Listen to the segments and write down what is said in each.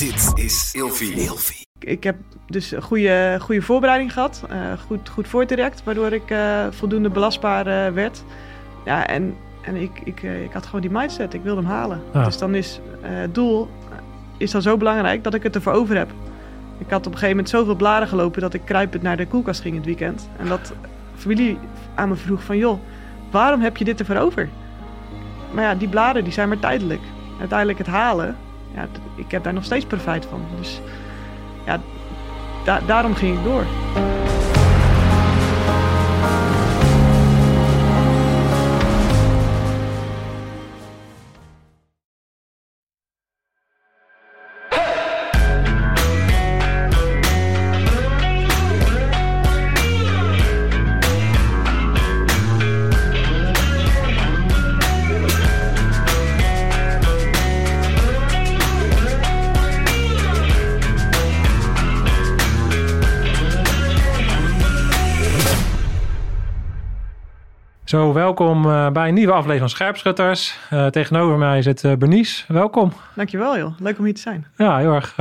Dit is Ilfie. Ik heb dus een goede, goede voorbereiding gehad. Uh, goed, goed voortraject, waardoor ik uh, voldoende belastbaar uh, werd. Ja, en, en ik, ik, ik had gewoon die mindset. Ik wilde hem halen. Ja. Dus dan is het doel is dan zo belangrijk dat ik het ervoor over heb. Ik had op een gegeven moment zoveel bladen gelopen dat ik kruipend naar de koelkast ging het weekend. En dat familie aan me vroeg van joh, waarom heb je dit ervoor over? Maar ja, die bladen die zijn maar tijdelijk. Uiteindelijk het halen, ja, ik heb daar nog steeds profijt van. Dus ja, da daarom ging ik door. Welkom uh, bij een nieuwe aflevering van Scherpschutters. Uh, tegenover mij zit uh, Bernice. Welkom. Dankjewel joh, leuk om hier te zijn. Ja, heel erg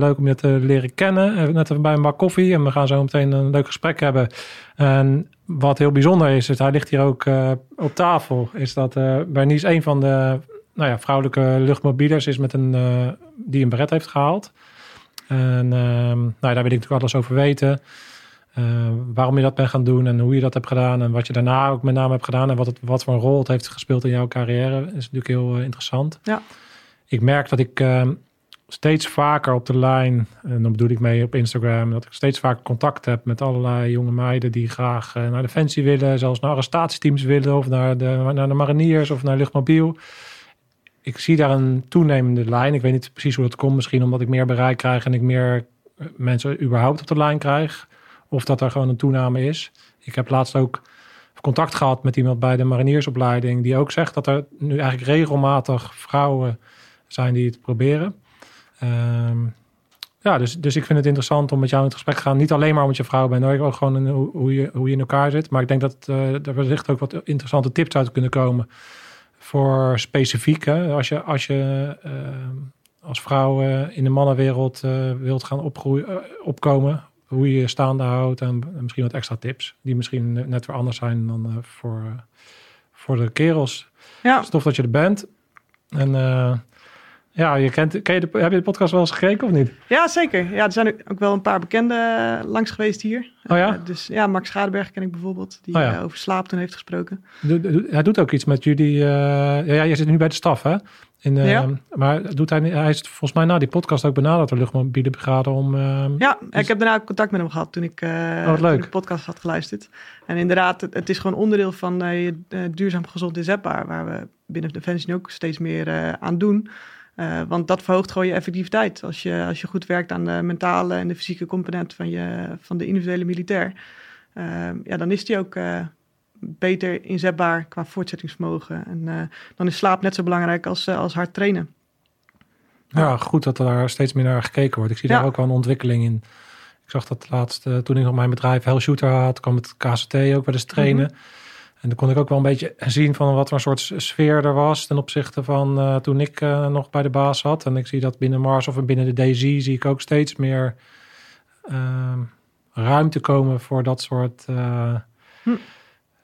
leuk om je te leren kennen. net even bij een bak koffie en we gaan zo meteen een leuk gesprek hebben. En wat heel bijzonder is, hij ligt hier ook op tafel, is dat Bernice een van de nou ja, vrouwelijke luchtmobielers is met een, die een beret heeft gehaald. En nou, daar wil ik natuurlijk alles over weten. Uh, waarom je dat bent gaan doen en hoe je dat hebt gedaan en wat je daarna ook met name hebt gedaan en wat, het, wat voor een rol het heeft gespeeld in jouw carrière is natuurlijk heel uh, interessant. Ja. Ik merk dat ik uh, steeds vaker op de lijn, en dan bedoel ik mee op Instagram, dat ik steeds vaker contact heb met allerlei jonge meiden die graag naar Defensie willen, zelfs naar arrestatieteams willen of naar de, naar de mariniers of naar luchtmobiel. Ik zie daar een toenemende lijn. Ik weet niet precies hoe dat komt. Misschien omdat ik meer bereik krijg en ik meer mensen überhaupt op de lijn krijg of dat er gewoon een toename is. Ik heb laatst ook contact gehad met iemand bij de mariniersopleiding die ook zegt dat er nu eigenlijk regelmatig vrouwen zijn die het proberen. Um, ja, dus, dus ik vind het interessant om met jou in het gesprek te gaan. Niet alleen maar omdat je vrouw bent, ook gewoon hoe, je, hoe je in elkaar zit. Maar ik denk dat uh, er wellicht ook wat interessante tips uit kunnen komen voor specifiek. Als je, als, je uh, als vrouw uh, in de mannenwereld wilt gaan opgroeien, opkomen, hoe je je staande houdt en misschien wat extra tips die misschien net weer anders zijn dan uh, voor, uh, voor de kerels. Ja. Stof dat je er bent. En uh, ja, je kent, ken je de, heb je de podcast wel eens gekeken of niet? Ja, zeker. Ja, er zijn ook wel een paar bekenden langs geweest hier. Oh ja? dus ja, Max Schadeberg ken ik bijvoorbeeld, die oh ja. over slaap toen heeft gesproken. Do, do, hij doet ook iets met jullie. ja, ja, je zit nu bij de staf, hè? In, uh, ja. Maar doet hij, hij is volgens mij na die podcast ook benaderd door luchtmobiele brigade om... Uh, ja, dus... ik heb daarna ook contact met hem gehad toen ik, uh, oh, leuk. toen ik de podcast had geluisterd. En inderdaad, het, het is gewoon onderdeel van je duurzaam gezond inzetbaar, waar we binnen Defensie ook steeds meer aan doen. want dat verhoogt gewoon je effectiviteit. Als je, als je goed werkt aan de mentale en de fysieke component van, je, van de individuele militair, ja, dan is die ook beter inzetbaar qua voortzettingsvermogen. En uh, dan is slaap net zo belangrijk als, uh, als hard trainen. Ja, goed dat er daar steeds meer naar gekeken wordt. Ik zie Ja. daar ook wel een ontwikkeling in. Ik zag dat laatst, uh, toen ik nog mijn bedrijf Hell Shooter had, kwam het KCT ook wel eens trainen. En dan kon ik ook wel een beetje zien van wat voor een soort sfeer er was ten opzichte van toen ik nog bij de baas zat. En ik zie dat binnen Mars of binnen de DZ zie ik ook steeds meer uh, ruimte komen voor dat soort Hm.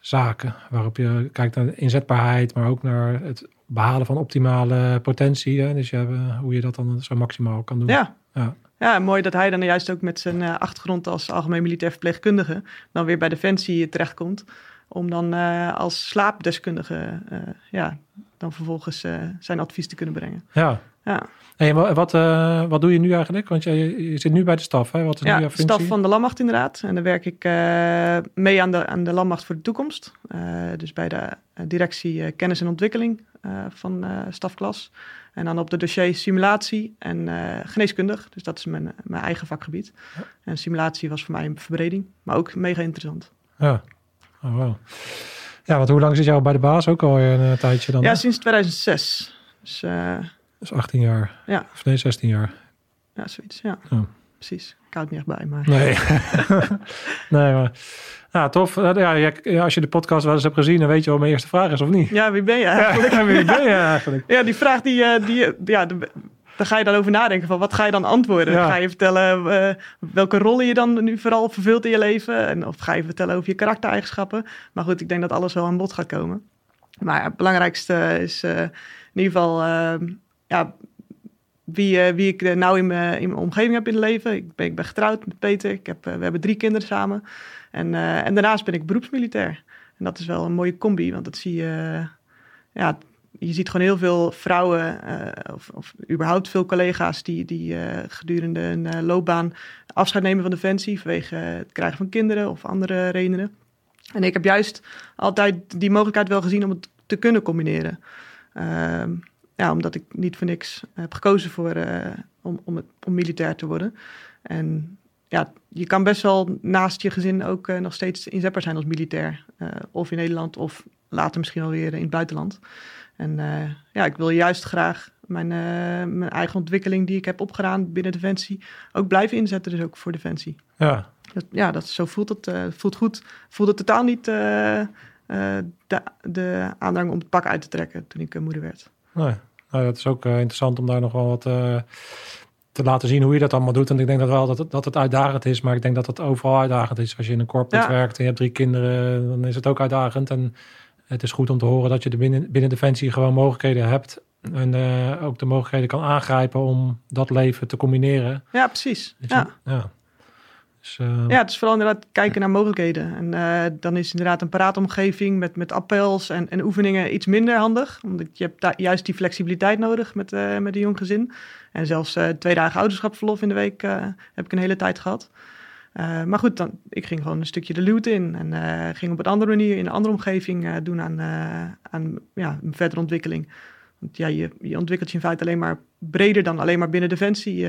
Zaken. Waarop je kijkt naar inzetbaarheid, maar ook naar het behalen van optimale potentie. Hè? Dus ja, hoe je dat dan zo maximaal kan doen. Ja. Ja. Ja, mooi dat hij dan juist ook met zijn uh, achtergrond als algemeen militair verpleegkundige dan weer bij Defensie terechtkomt. Om dan uh, als slaapdeskundige uh, ja, dan vervolgens zijn advies te kunnen brengen. Ja. Ja. Hey, wat, uh, wat doe je nu eigenlijk? Want je, je zit nu bij de staf, hè? Wat is ja, nu jouw functie? staf van de landmacht inderdaad. En dan werk ik uh, mee aan de, aan de landmacht voor de toekomst. Uh, dus bij de directie kennis en ontwikkeling van stafklas. En dan op de dossier simulatie en geneeskundig. Dus dat is mijn, mijn eigen vakgebied. Ja. En simulatie was voor mij een verbreding, maar ook mega interessant. Ja, oh, wow. Ja, want hoe lang zit jou bij de baas? Ook al een tijdje dan? Ja, hè? sinds 2006. Dus Dus 18 jaar. Ja. Of nee, 16 jaar. Ja, zoiets. Ja, Ja. precies. Ik hou het niet echt bij, maar... Nee. nee, maar... Ja, tof. Ja, je- als je de podcast wel eens hebt gezien, dan weet je wat mijn eerste vraag is, of niet? Ja, wie ben je eigenlijk? Ja, wie ben je eigenlijk? Ja, die vraag die, eh, die, ja, de- dan ga je dan over nadenken van wat ga je dan antwoorden? Ja. Ga je vertellen eh, welke rollen je dan nu vooral vervult in je leven? En, of ga je vertellen over je karaktereigenschappen? Maar goed, ik denk dat alles wel aan bod gaat komen. Maar ja, het belangrijkste is eh, in ieder geval eh, ja, wie, eh, wie ik nou in mijn, in mijn omgeving heb in het leven. Ik ben, ik ben getrouwd met Peter. Ik heb, we hebben drie kinderen samen. En, en daarnaast ben ik beroepsmilitair. En dat is wel een mooie combi, want dat zie je... ja, je ziet gewoon heel veel vrouwen, eh, of, of überhaupt veel collega's, die, die eh, gedurende een eh, loopbaan afscheid nemen van Defensie vanwege het krijgen van kinderen of andere redenen. En ik heb juist altijd die mogelijkheid wel gezien om het te kunnen combineren. Ehm, ja, omdat ik niet voor niks heb gekozen voor, om, om, het, om militair te worden. En ja, je kan best wel naast je gezin ook nog steeds inzetbaar zijn als militair. Of in Nederland of later misschien wel weer in het buitenland. En eh, ja, ik wil juist graag mijn, eh, mijn eigen ontwikkeling die ik heb opgedaan binnen Defensie ook blijven inzetten, dus ook voor Defensie. Ja, Dat, ja, dat, zo voelt het. eh, voelt goed. Voelde totaal niet de, de aandrang om het pak uit te trekken toen ik moeder werd. nee. Nou, dat is ook interessant om daar nog wel wat te laten zien hoe je dat allemaal doet. En ik denk dat wel dat het, dat het uitdagend is, maar ik denk dat het overal uitdagend is. Als je in een corporate Ja. werkt en je hebt drie kinderen, dan is het ook uitdagend. En het is goed om te horen dat je er binnen, binnen Defensie gewoon mogelijkheden hebt. En eh, ook de mogelijkheden kan aangrijpen om dat leven te combineren. Ja, precies. Ja. ja. Dus, eh, ja, het is vooral inderdaad kijken naar mogelijkheden. En eh, dan is inderdaad een paraatomgeving met, met appels en, en oefeningen iets minder handig. Omdat je hebt daar juist die flexibiliteit nodig met, met een jong gezin. En zelfs twee dagen ouderschapsverlof in de week heb ik een hele tijd gehad. Eh, maar goed, dan, ik ging gewoon een stukje de luwte in. En eh, ging op een andere manier in een andere omgeving eh, doen aan, aan ja, een verdere ontwikkeling. Want ja, je, je ontwikkelt je in feite alleen maar breder dan alleen maar binnen Defensie.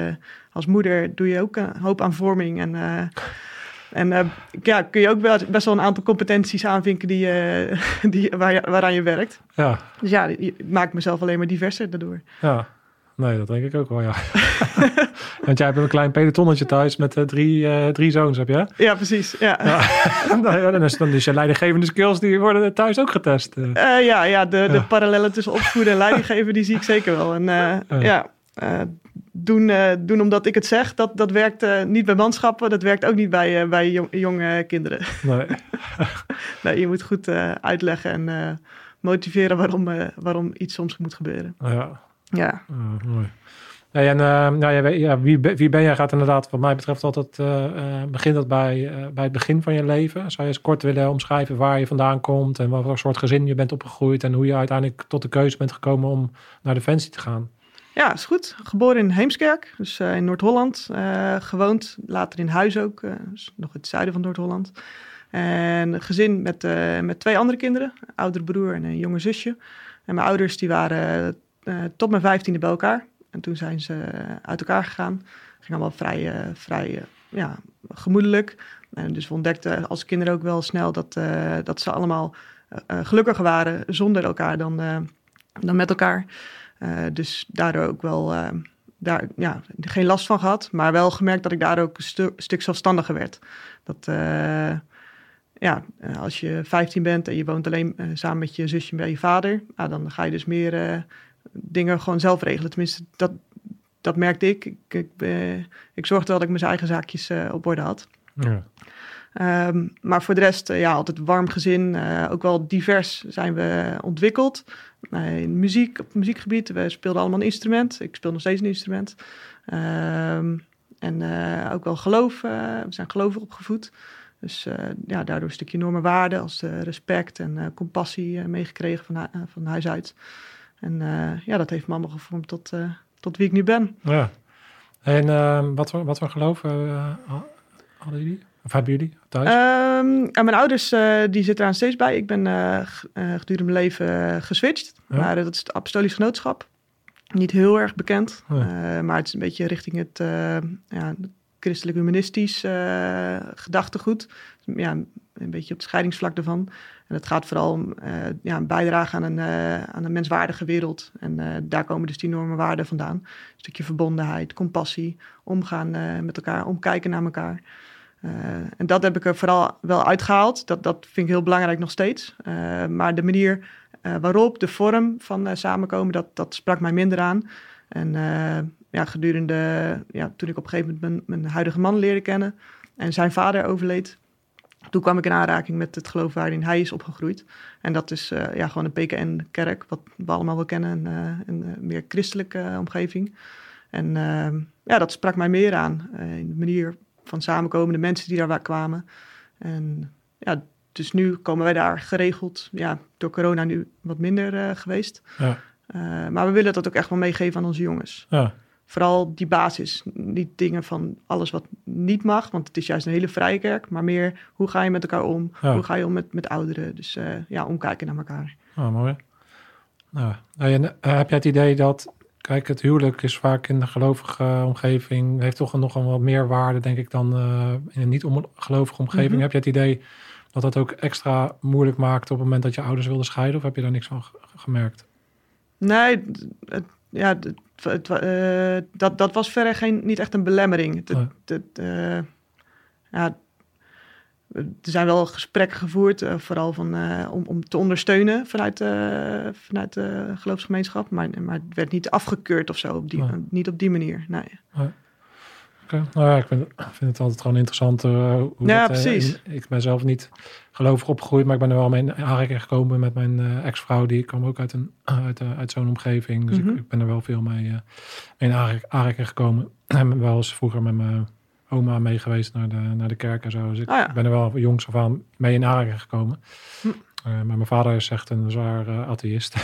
Als moeder doe je ook een hoop aan vorming. En, en ja, kun je ook wel, best wel een aantal competenties aanvinken die, die, waar je, waaraan je werkt. ja, Dus ja, je maakt mezelf alleen maar diverser daardoor. ja. Nee, dat denk ik ook wel, ja. Want jij hebt een klein pelotonnetje thuis met eh, drie, eh, drie zoons, heb je? Ja, precies. Ja, Ja. nou dan is, dan is je leidinggevende skills, die worden thuis ook getest. eh. Ja, ja, de, de parallellen tussen opvoeden en leidinggeven, die zie ik zeker wel. En ja, doen, doen omdat ik het zeg, dat, dat werkt niet bij manschappen. Dat werkt ook niet bij, bij jong- jonge kinderen. Nee. Nee, je moet goed uitleggen en motiveren waarom, waarom iets soms moet gebeuren. Ja, Ja, Ah, mooi. Hey, en eh, nou, weet- ja, wie, wie ben jij gaat inderdaad, wat mij betreft, altijd eh, begint dat bij, eh, bij het begin van je leven. Zou je eens kort willen omschrijven waar je vandaan komt en wat voor soort gezin je bent opgegroeid en hoe je uiteindelijk tot de keuze bent gekomen om naar Defensie te gaan? ja is goed. Geboren in Heemskerk, dus in Noord-Holland. gewoond, later in Huis ook, dus nog het zuiden van Noord-Holland. En een gezin met, met twee andere kinderen, een oudere broer en een jonge zusje. En mijn ouders die waren eh, tot mijn vijftiende bij elkaar. En toen zijn ze uit elkaar gegaan. Ging allemaal vrij, eh, vrij eh, ja, gemoedelijk. En dus we ontdekten als kinderen ook wel snel dat, eh, dat ze allemaal eh, eh, gelukkiger waren zonder elkaar dan, eh, dan met elkaar. Eh, dus daardoor ook wel eh, daar, ja, geen last van gehad. Maar wel gemerkt dat ik daar ook een stu- stuk zelfstandiger werd. Dat, eh, ja, eh, als je 15 bent en je woont alleen eh, samen met je zusje bij je vader, nou, dan ga je dus meer eh, dingen gewoon zelf regelen. Tenminste, dat, dat merkte ik. Ik, ik, eh, ik zorgde dat ik mijn eigen zaakjes eh, op orde had. Ja. Ehm, maar voor de rest, eh, ja, altijd warm gezin. ook wel divers zijn we ontwikkeld. In muziek, op het muziekgebied. We speelden allemaal een instrument. Ik speel nog steeds een instrument. Ehm, en ook wel geloof. we zijn gelovig opgevoed. Dus ja, daardoor een stukje normen waarden als respect en compassie meegekregen van, van huis uit. En eh, ja, dat heeft me allemaal gevormd tot, eh, tot wie ik nu ben. ja. En eh, wat, voor, wat voor geloof eh, hadden jullie? Of hebben jullie thuis? Ehm, en mijn ouders uh, die zitten er steeds bij. Ik ben uh, gedurende mijn leven geswitcht. Ja. Maar dat is het apostolisch genootschap. Niet heel erg bekend. Ja. maar het is een beetje richting het ja, christelijk humanistisch gedachtegoed. Ja, een beetje op het scheidingsvlak ervan. En het gaat vooral om ja, een bijdrage aan een, aan een menswaardige wereld. En daar komen dus die normen waarden vandaan. Een stukje verbondenheid, compassie, omgaan met elkaar, omkijken naar elkaar. En dat heb ik er vooral wel uitgehaald. Dat, dat vind ik heel belangrijk nog steeds. Maar de manier waarop, de vorm van samenkomen, dat, dat sprak mij minder aan. En ja, gedurende, ja, toen ik op een gegeven moment mijn, mijn huidige man leerde kennen en zijn vader overleed, toen kwam ik in aanraking met het geloof waarin hij is opgegroeid. En dat is uh, ja, gewoon een PKN-kerk, wat we allemaal wel kennen, een, uh, een meer christelijke omgeving. En ehm, ja, dat sprak mij meer aan in de manier van samenkomen, de mensen die daar kwamen. En ja, dus nu komen wij daar geregeld. Ja, door corona nu wat minder uh, geweest. Ja. Uh, maar we willen dat ook echt wel meegeven aan onze jongens. Ja. Vooral die basis. Niet dingen van alles wat niet mag, want het is juist een hele vrije kerk. Maar meer hoe ga je met elkaar om? Ja. Hoe ga je om met, met ouderen? Dus uh, ja, omkijken naar elkaar. Oh, mooi. Nou, heb jij het idee dat Kijk, het huwelijk is vaak in de gelovige omgeving, heeft toch nog een wat meer waarde, denk ik, dan uh, in een niet-gelovige omgeving. Mm -hmm. Heb je het idee dat dat ook extra moeilijk maakt op het moment dat je ouders wilden scheiden? Of heb je daar niks van gemerkt? Nee, het, ja, het, uh, dat, dat was verder geen, niet echt een belemmering. Het, het, uh, ja, er zijn wel gesprekken gevoerd, uh, vooral van, om, om te ondersteunen vanuit, vanuit de geloofsgemeenschap. Maar, maar het werd niet afgekeurd of zo, op die, nee. niet op die manier. Nee. nee. Okay. Nou ja, ik vind, vind, het altijd gewoon interessant hoe ja, dat, precies. ik ben zelf niet gelovig opgegroeid, maar ik ben er wel mee in aanraking gekomen met mijn ex-vrouw. Die kwam ook uit, een, uit, uit zo'n omgeving. Dus mm -hmm. ik, ik, ben er wel veel mee, mee in aanraking gekomen. En wel eens vroeger met mijn oma mee geweest naar de, naar de kerk en zo. Dus ik ja. ben er wel jongs af aan mee in aanraking gekomen. Hm. Uh, maar mijn vader is echt een zwaar uh, atheïst.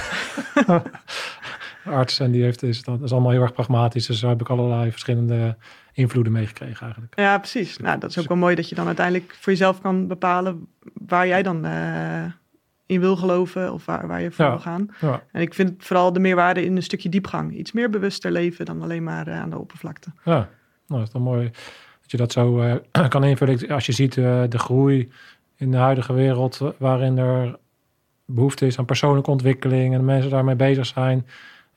Arts en die heeft, is, dat is allemaal heel erg pragmatisch. Dus daar heb ik allerlei verschillende invloeden meegekregen eigenlijk. Ja, precies. Nou, dat is ook wel mooi dat je dan uiteindelijk voor jezelf kan bepalen waar jij dan uh, in wil geloven of waar, waar je voor ja. wil gaan. Ja. En ik vind vooral de meerwaarde in een stukje diepgang. Iets meer bewuster leven dan alleen maar aan de oppervlakte. Ja, nou, dat is dan mooi dat je dat zo uh, kan invullen. Als je ziet de groei in de huidige wereld, waarin er behoefte is aan persoonlijke ontwikkeling en mensen daarmee bezig zijn,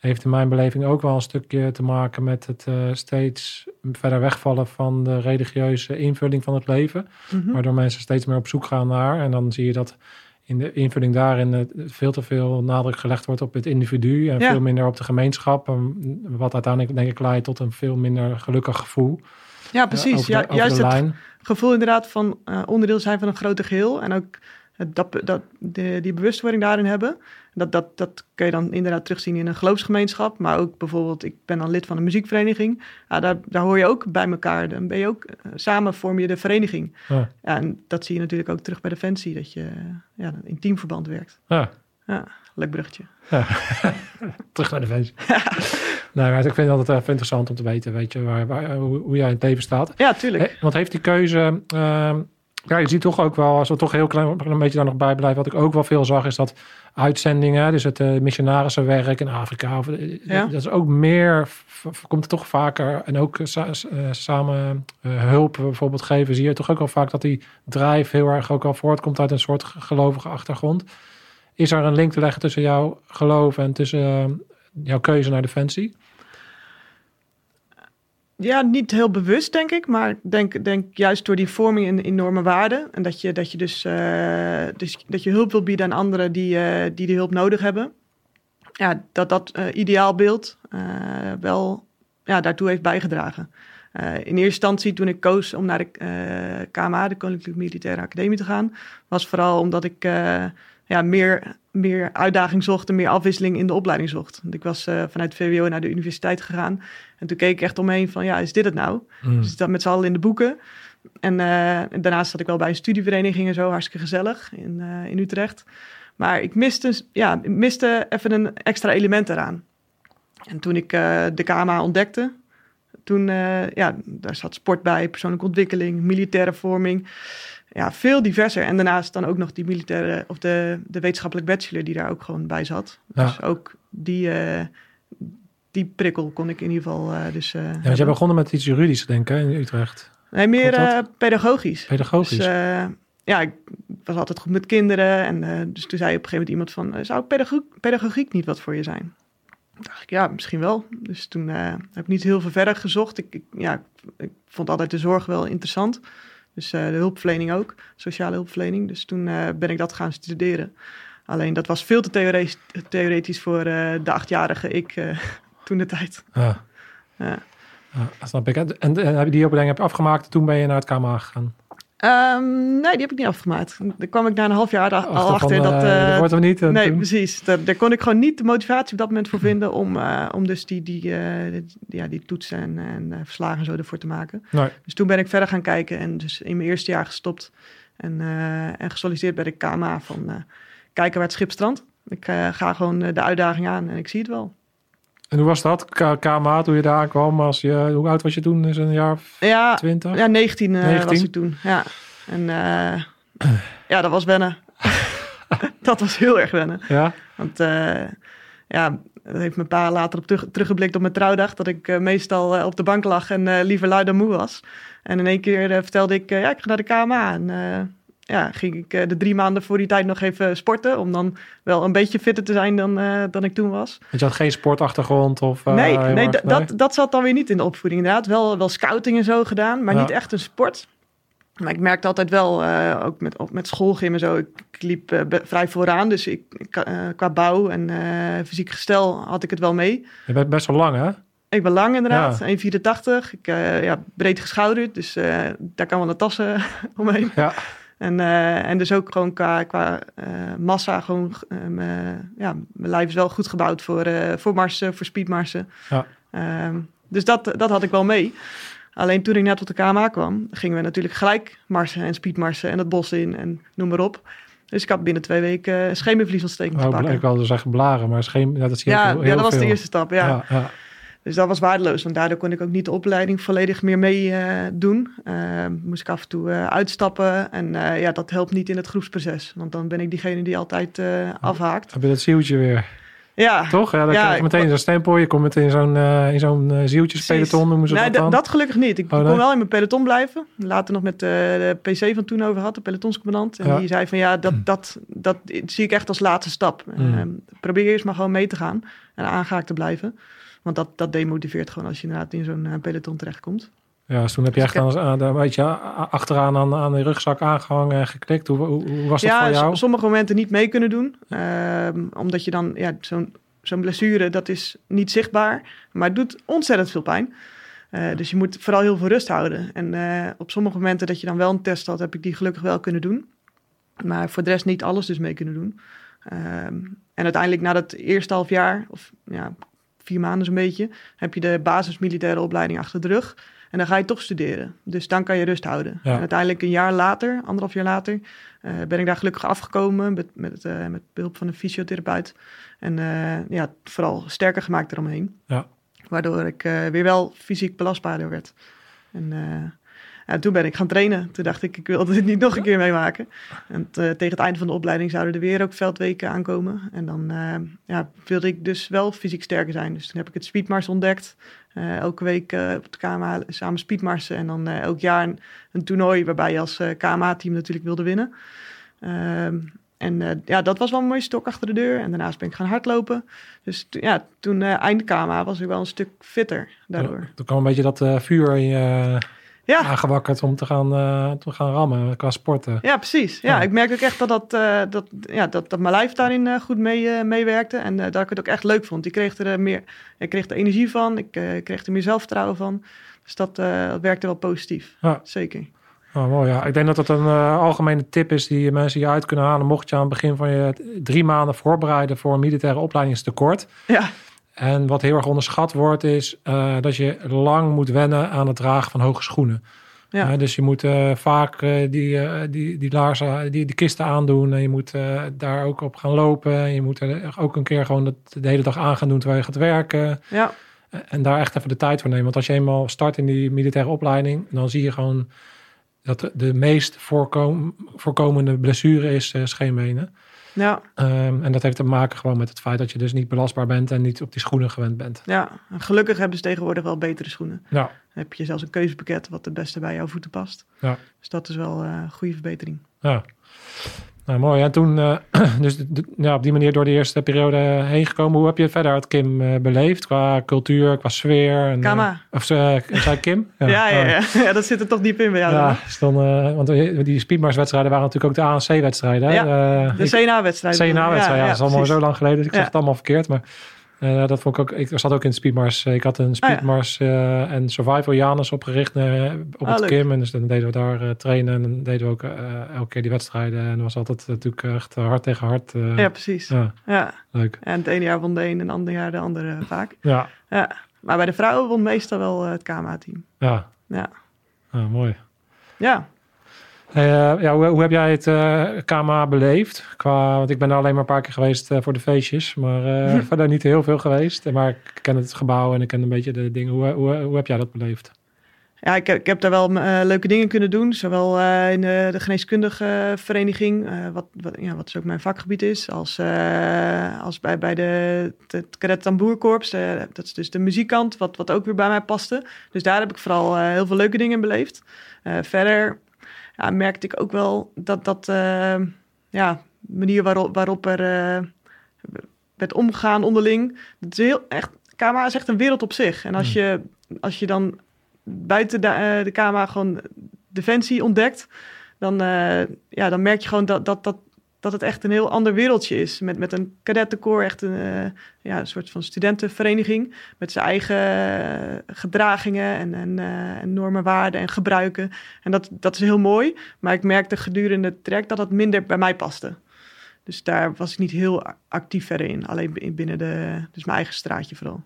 heeft in mijn beleving ook wel een stukje te maken met het uh, steeds verder wegvallen van de religieuze invulling van het leven. Mm -hmm. Waardoor mensen steeds meer op zoek gaan naar. En dan zie je dat in de invulling daarin veel te veel nadruk gelegd wordt op het individu en ja. veel minder op de gemeenschap. Wat uiteindelijk denk ik leidt tot een veel minder gelukkig gevoel. Ja, precies. Ja, juist het gevoel inderdaad van uh, onderdeel zijn van een groter geheel. En ook dat, dat, de, die bewustwording daarin hebben. Dat, dat, dat kun je dan inderdaad terugzien in een geloofsgemeenschap. Maar ook bijvoorbeeld, ik ben dan lid van een muziekvereniging. Ja, daar, daar hoor je ook bij elkaar. Dan ben je ook, uh, samen vorm je de vereniging. Ja. ja. en dat zie je natuurlijk ook terug bij Defensie. Dat je ja, in teamverband werkt. Ja. Ja, leuk bruggetje. Ja. terug naar Defensie. Nou, ik vind het altijd even interessant om te weten, weet je, waar, waar, hoe, hoe jij in het leven staat. Ja, tuurlijk. Want heeft die keuze... Uh, ja, je ziet toch ook wel, als we toch heel klein een beetje daar nog bij blijven, wat ik ook wel veel zag, is dat uitzendingen, dus het uh, missionarische in Afrika, of, ja. dat is ook meer, komt toch vaker, en ook sa samen uh, hulp bijvoorbeeld geven, zie je toch ook wel vaak dat die drijf heel erg ook al voortkomt uit een soort gelovige achtergrond. Is er een link te leggen tussen jouw geloof en tussen jouw keuze naar Defensie? Ja, niet heel bewust, denk ik. Maar denk, denk juist door die vorming in enorme waarden. En dat je, dat je dus, uh, dus dat je hulp wil bieden aan anderen die, uh, die die hulp nodig hebben. Ja, dat dat uh, ideaalbeeld wel ja, daartoe heeft bijgedragen. in eerste instantie, toen ik koos om naar de KMA, de Koninklijke Militaire Academie, te gaan, was vooral omdat ik ja, meer, meer uitdaging zocht en meer afwisseling in de opleiding zocht. Want ik was uh, vanuit VWO naar de universiteit gegaan. En toen keek ik echt omheen van, ja, is dit het nou? Mm. Dus dat met z'n allen in de boeken. En, uh, en, daarnaast zat ik wel bij een studievereniging en zo, hartstikke gezellig in, uh, in Utrecht. Maar ik miste, ja, miste even een extra element eraan. En toen ik de KMA ontdekte, toen, ja, daar zat sport bij, persoonlijke ontwikkeling, militaire vorming ja, veel diverser. En daarnaast dan ook nog die militaire of de, de wetenschappelijk bachelor die daar ook gewoon bij zat. Ja. Dus ook die, uh, die prikkel kon ik in ieder geval. Uh, dus, uh, ja, want jij begonnen met iets juridisch, denk ik, in Utrecht. Nee, meer pedagogisch. Pedagogisch. Dus, ja, ik was altijd goed met kinderen. En dus toen zei op een gegeven moment iemand van, zou pedagogiek, pedagogiek niet wat voor je zijn? Toen dacht ik, ja, misschien wel. Dus toen heb ik niet heel veel verder gezocht. Ik, ik, ja, ik vond altijd de zorg wel interessant. Dus uh, de hulpverlening ook, sociale hulpverlening. Dus toen uh, ben ik dat gaan studeren. Alleen dat was veel te theoretisch, theoretisch voor uh, de achtjarige ik toen de tijd. Ja. Ja. Snap ik. En, en, en heb je die opleiding heb je afgemaakt en toen ben je naar het KMA gegaan? Ehm, nee, die heb ik niet afgemaakt. Daar kwam ik na een half jaar a- al Achter achter van, dat... eh, eh, dat wordt hem niet. En nee, toen- precies. Daar, daar kon ik gewoon niet de motivatie op dat moment voor vinden om, eh, om dus die, die, eh, die- ja, die toetsen en, en eh, verslagen en zo ervoor te maken. Nee. Dus toen ben ik verder gaan kijken en dus in mijn eerste jaar gestopt en, eh, en gesolliciteerd bij de KMA van eh, kijken waar het schip strandt. Ik eh, ga gewoon eh, de uitdaging aan en ik zie het wel. En hoe was dat? KMA, toen je daar kwam, als je, hoe oud was je toen? Is een jaar of Ja, 20? ja 19, eh, 19? was ik toen. Ja, en eh, ja, dat was wennen. dat was heel erg wennen. Ja? Want eh, ja, dat heeft mijn pa later op terug, teruggeblikt op mijn trouwdag. Dat ik eh, meestal eh, op de bank lag en eh, liever lui dan moe was. En in één keer eh, vertelde ik, eh, ja, ik ga naar de KMA. En eh, ja, ging ik eh, de drie maanden voor die tijd nog even sporten. Om dan wel een beetje fitter te zijn dan, eh, dan ik toen was. Want je had geen sportachtergrond of... eh, nee, nee, erg- dat, dat zat dan weer niet in de opvoeding inderdaad. Wel, wel scouting en zo gedaan, maar Ja. niet echt een sport. Maar ik merkte altijd wel, ook met, met schoolgym en zo, ik, ik liep be- vrij vooraan. Dus ik, ik, qua bouw en fysiek gestel had ik het wel mee. Je bent best wel lang, hè? Ik ben lang inderdaad, Ja. 1,84. Ik ja, breed geschouderd, dus daar kan wel een tassen omheen. Ja. En, uh, en dus ook gewoon qua, qua uh, massa, gewoon, ja, mijn lijf is wel goed gebouwd voor, voor marsen, voor speedmarsen. Ja. Um, dus dat, dat had ik wel mee. Alleen toen ik net tot de KMA kwam, gingen we natuurlijk gelijk marsen en speedmarsen en het bos in en noem maar op. Dus ik had binnen twee weken schemervliesontsteking te Oh, pakken. ik wilde zeggen blaren, maar scheen, ja, dat zie je ja, heel, ja, dat was veel. de eerste stap, ja. ja, ja. Dus dat was waardeloos, want daardoor kon ik ook niet de opleiding volledig meer mee uh, doen. Uh, moest ik af en toe uh, uitstappen en ja, dat helpt niet in het groepsproces. Want dan ben ik diegene die altijd afhaakt. Heb je dat zieltje weer? Ja. Toch? Ja, dan ja, krijg je meteen zo'n stempel. Je komt meteen in zo'n uh, in zo'n uh, zieltjespeloton, noemen ze nee, dat dan? dat gelukkig niet. Ik Oh, kon wel in mijn peloton blijven. Later nog met uh, de PC van toen over had, de pelotonscommandant. En Ja. die zei van ja, dat, dat, dat, zie ik echt als laatste stap. Mm. Uh, probeer eerst maar gewoon mee te gaan en aangehaakt te blijven. Want dat, dat demotiveert gewoon als je inderdaad in zo'n uh, peloton terechtkomt. Ja, dus toen heb je echt Dus aan, een beetje achteraan aan, aan de rugzak aangehangen en geklikt. Hoe, hoe, hoe was dat ja, voor jou? s- sommige momenten niet mee kunnen doen. Uh, omdat je dan, ja, zo'n zo'n blessure, dat is niet zichtbaar. Maar het doet ontzettend veel pijn. Uh, dus je moet vooral heel veel rust houden. En uh, op sommige momenten dat je dan wel een test had, heb ik die gelukkig wel kunnen doen. Maar voor de rest niet alles dus mee kunnen doen. Uh, en uiteindelijk na dat eerste half jaar, of ja, vier maanden zo'n beetje, heb je de basismilitaire opleiding achter de rug. En dan ga je toch studeren. Dus dan kan je rust houden. Ja. En uiteindelijk een jaar later, anderhalf jaar later, uh, ben ik daar gelukkig afgekomen met, met, uh, met behulp van een fysiotherapeut. En uh, ja, vooral sterker gemaakt eromheen. Ja. Waardoor ik weer wel fysiek belastbaarder werd. En ja, toen ben ik gaan trainen. Toen dacht ik, ik wil dit niet nog een keer meemaken. En tegen het einde van de opleiding zouden er weer ook veldweken aankomen. En dan uh, ja, wilde ik dus wel fysiek sterker zijn. Dus toen heb ik het speedmars ontdekt. Uh, elke week uh, op de KMA samen speedmarsen. En dan elk jaar een, een, toernooi waarbij je als KMA-team natuurlijk wilde winnen. Um, en uh, ja, dat was wel een mooie stok achter de deur. En daarnaast ben ik gaan hardlopen. Dus ja, toen uh, eind KMA was ik wel een stuk fitter daardoor. Toen kwam een beetje dat uh, vuur in je ja. aangewakkerd om te gaan, uh, te gaan rammen qua sporten. Ja, precies. Ja, Ja. ik merk ook echt dat, dat, uh, dat, ja, dat, dat mijn lijf daarin uh, goed mee, meewerkte. En dat ik het ook echt leuk vond. Ik kreeg er, meer, ik kreeg er energie van. Ik kreeg er meer zelfvertrouwen van. Dus dat, dat werkte wel positief. Ja. Zeker. Oh, mooi, ja. Ik denk dat dat een algemene tip is die mensen je uit kunnen halen. Mocht je aan het begin van je drie maanden voorbereiden voor een militaire opleidingstekort. Ja. En wat heel erg onderschat wordt, is uh, dat je lang moet wennen aan het dragen van hoge schoenen. Ja. Uh, dus je moet uh, vaak die, die, die laarzen, die, die kisten aandoen. En je moet daar ook op gaan lopen. En je moet er ook een keer gewoon de hele dag aan gaan doen terwijl je gaat werken. Ja. En daar echt even de tijd voor nemen. Want als je eenmaal start in die militaire opleiding, dan zie je gewoon dat de, meest voorkom, voorkomende blessure is scheenbenen. Ja. Um, en dat heeft te maken gewoon met het feit dat je dus niet belastbaar bent en niet op die schoenen gewend bent. Ja, en gelukkig hebben ze tegenwoordig wel betere schoenen. Ja. Dan heb je zelfs een keuzepakket wat het beste bij jouw voeten past. Ja. Dus dat is wel uh, een goede verbetering. Ja. Nou, mooi. En toen, uh, dus de, ja, op die manier door de eerste periode heen gekomen. Hoe heb je verder het Kim uh, beleefd? Qua cultuur, qua sfeer? En, Kama. of zei Kim? Ja, ja, ja, ja. ja, dat zit er toch diep in bij jou. Ja, dus dan, want die speedmarswedstrijden waren natuurlijk ook de ANC-wedstrijden. Ja, de CNA-wedstrijden. CNA-wedstrijden, ja, dat is allemaal zo lang geleden. Dus ik zeg het allemaal verkeerd. Maar Eh, dat vond ik ook. Ik zat ook in Speedmars. Ik had een ja. Speedmars eh, en Survival Janus opgericht eh, op Ah, het. Kim. En dus dan deden we daar eh, trainen en dan deden we ook eh, elke keer die wedstrijden. En dat was altijd natuurlijk echt eh, hard tegen hard. eh, Ja, precies. ja, Ja. leuk. En het ene jaar won de een en het andere jaar de andere vaak. Ja, Ja. Maar bij de vrouwen won meestal wel eh, het KMA-team. ja. Ja. Ah, mooi. Ja. Eh, ja, hoe, hoe heb jij het eh, KMA beleefd? Qua, want ik ben er alleen maar een paar keer geweest eh, voor de feestjes, maar Hm. verder niet heel veel geweest. Maar ik ken het gebouw en ik ken een beetje de dingen. Hoe, hoe, hoe heb jij dat beleefd? Ja, ik, heb- ik heb daar wel leuke dingen kunnen doen. Zowel in de, de geneeskundige vereniging, wat, wat, ja, wat dus ook mijn vakgebied is, als, als bij, bij de, het cadet tamboerkorps. dat is dus de muziekkant, wat, wat ook weer bij mij paste. Dus daar heb ik vooral heel veel leuke dingen in beleefd. Verder ja, merkte ik ook wel dat dat eh, ja, manier waarop, waarop er eh, werd omgegaan onderling. Het is heel echt, KMA is echt een wereld op zich. En als Hmm. je, als je dan buiten de, eh, de KMA gewoon defensie ontdekt, dan, ja, dan merk je gewoon dat, dat, dat, dat het echt een heel ander wereldje is. Met, met een kadettenkoor, echt een, eh, ja, een soort van studentenvereniging. Met zijn eigen eh, gedragingen en, en, eh, en normen, waarden en gebruiken. En dat, dat is heel mooi. Maar ik merkte gedurende het trek dat dat minder bij mij paste. Dus daar was ik niet heel actief verder in. Alleen binnen de, dus mijn eigen straatje vooral.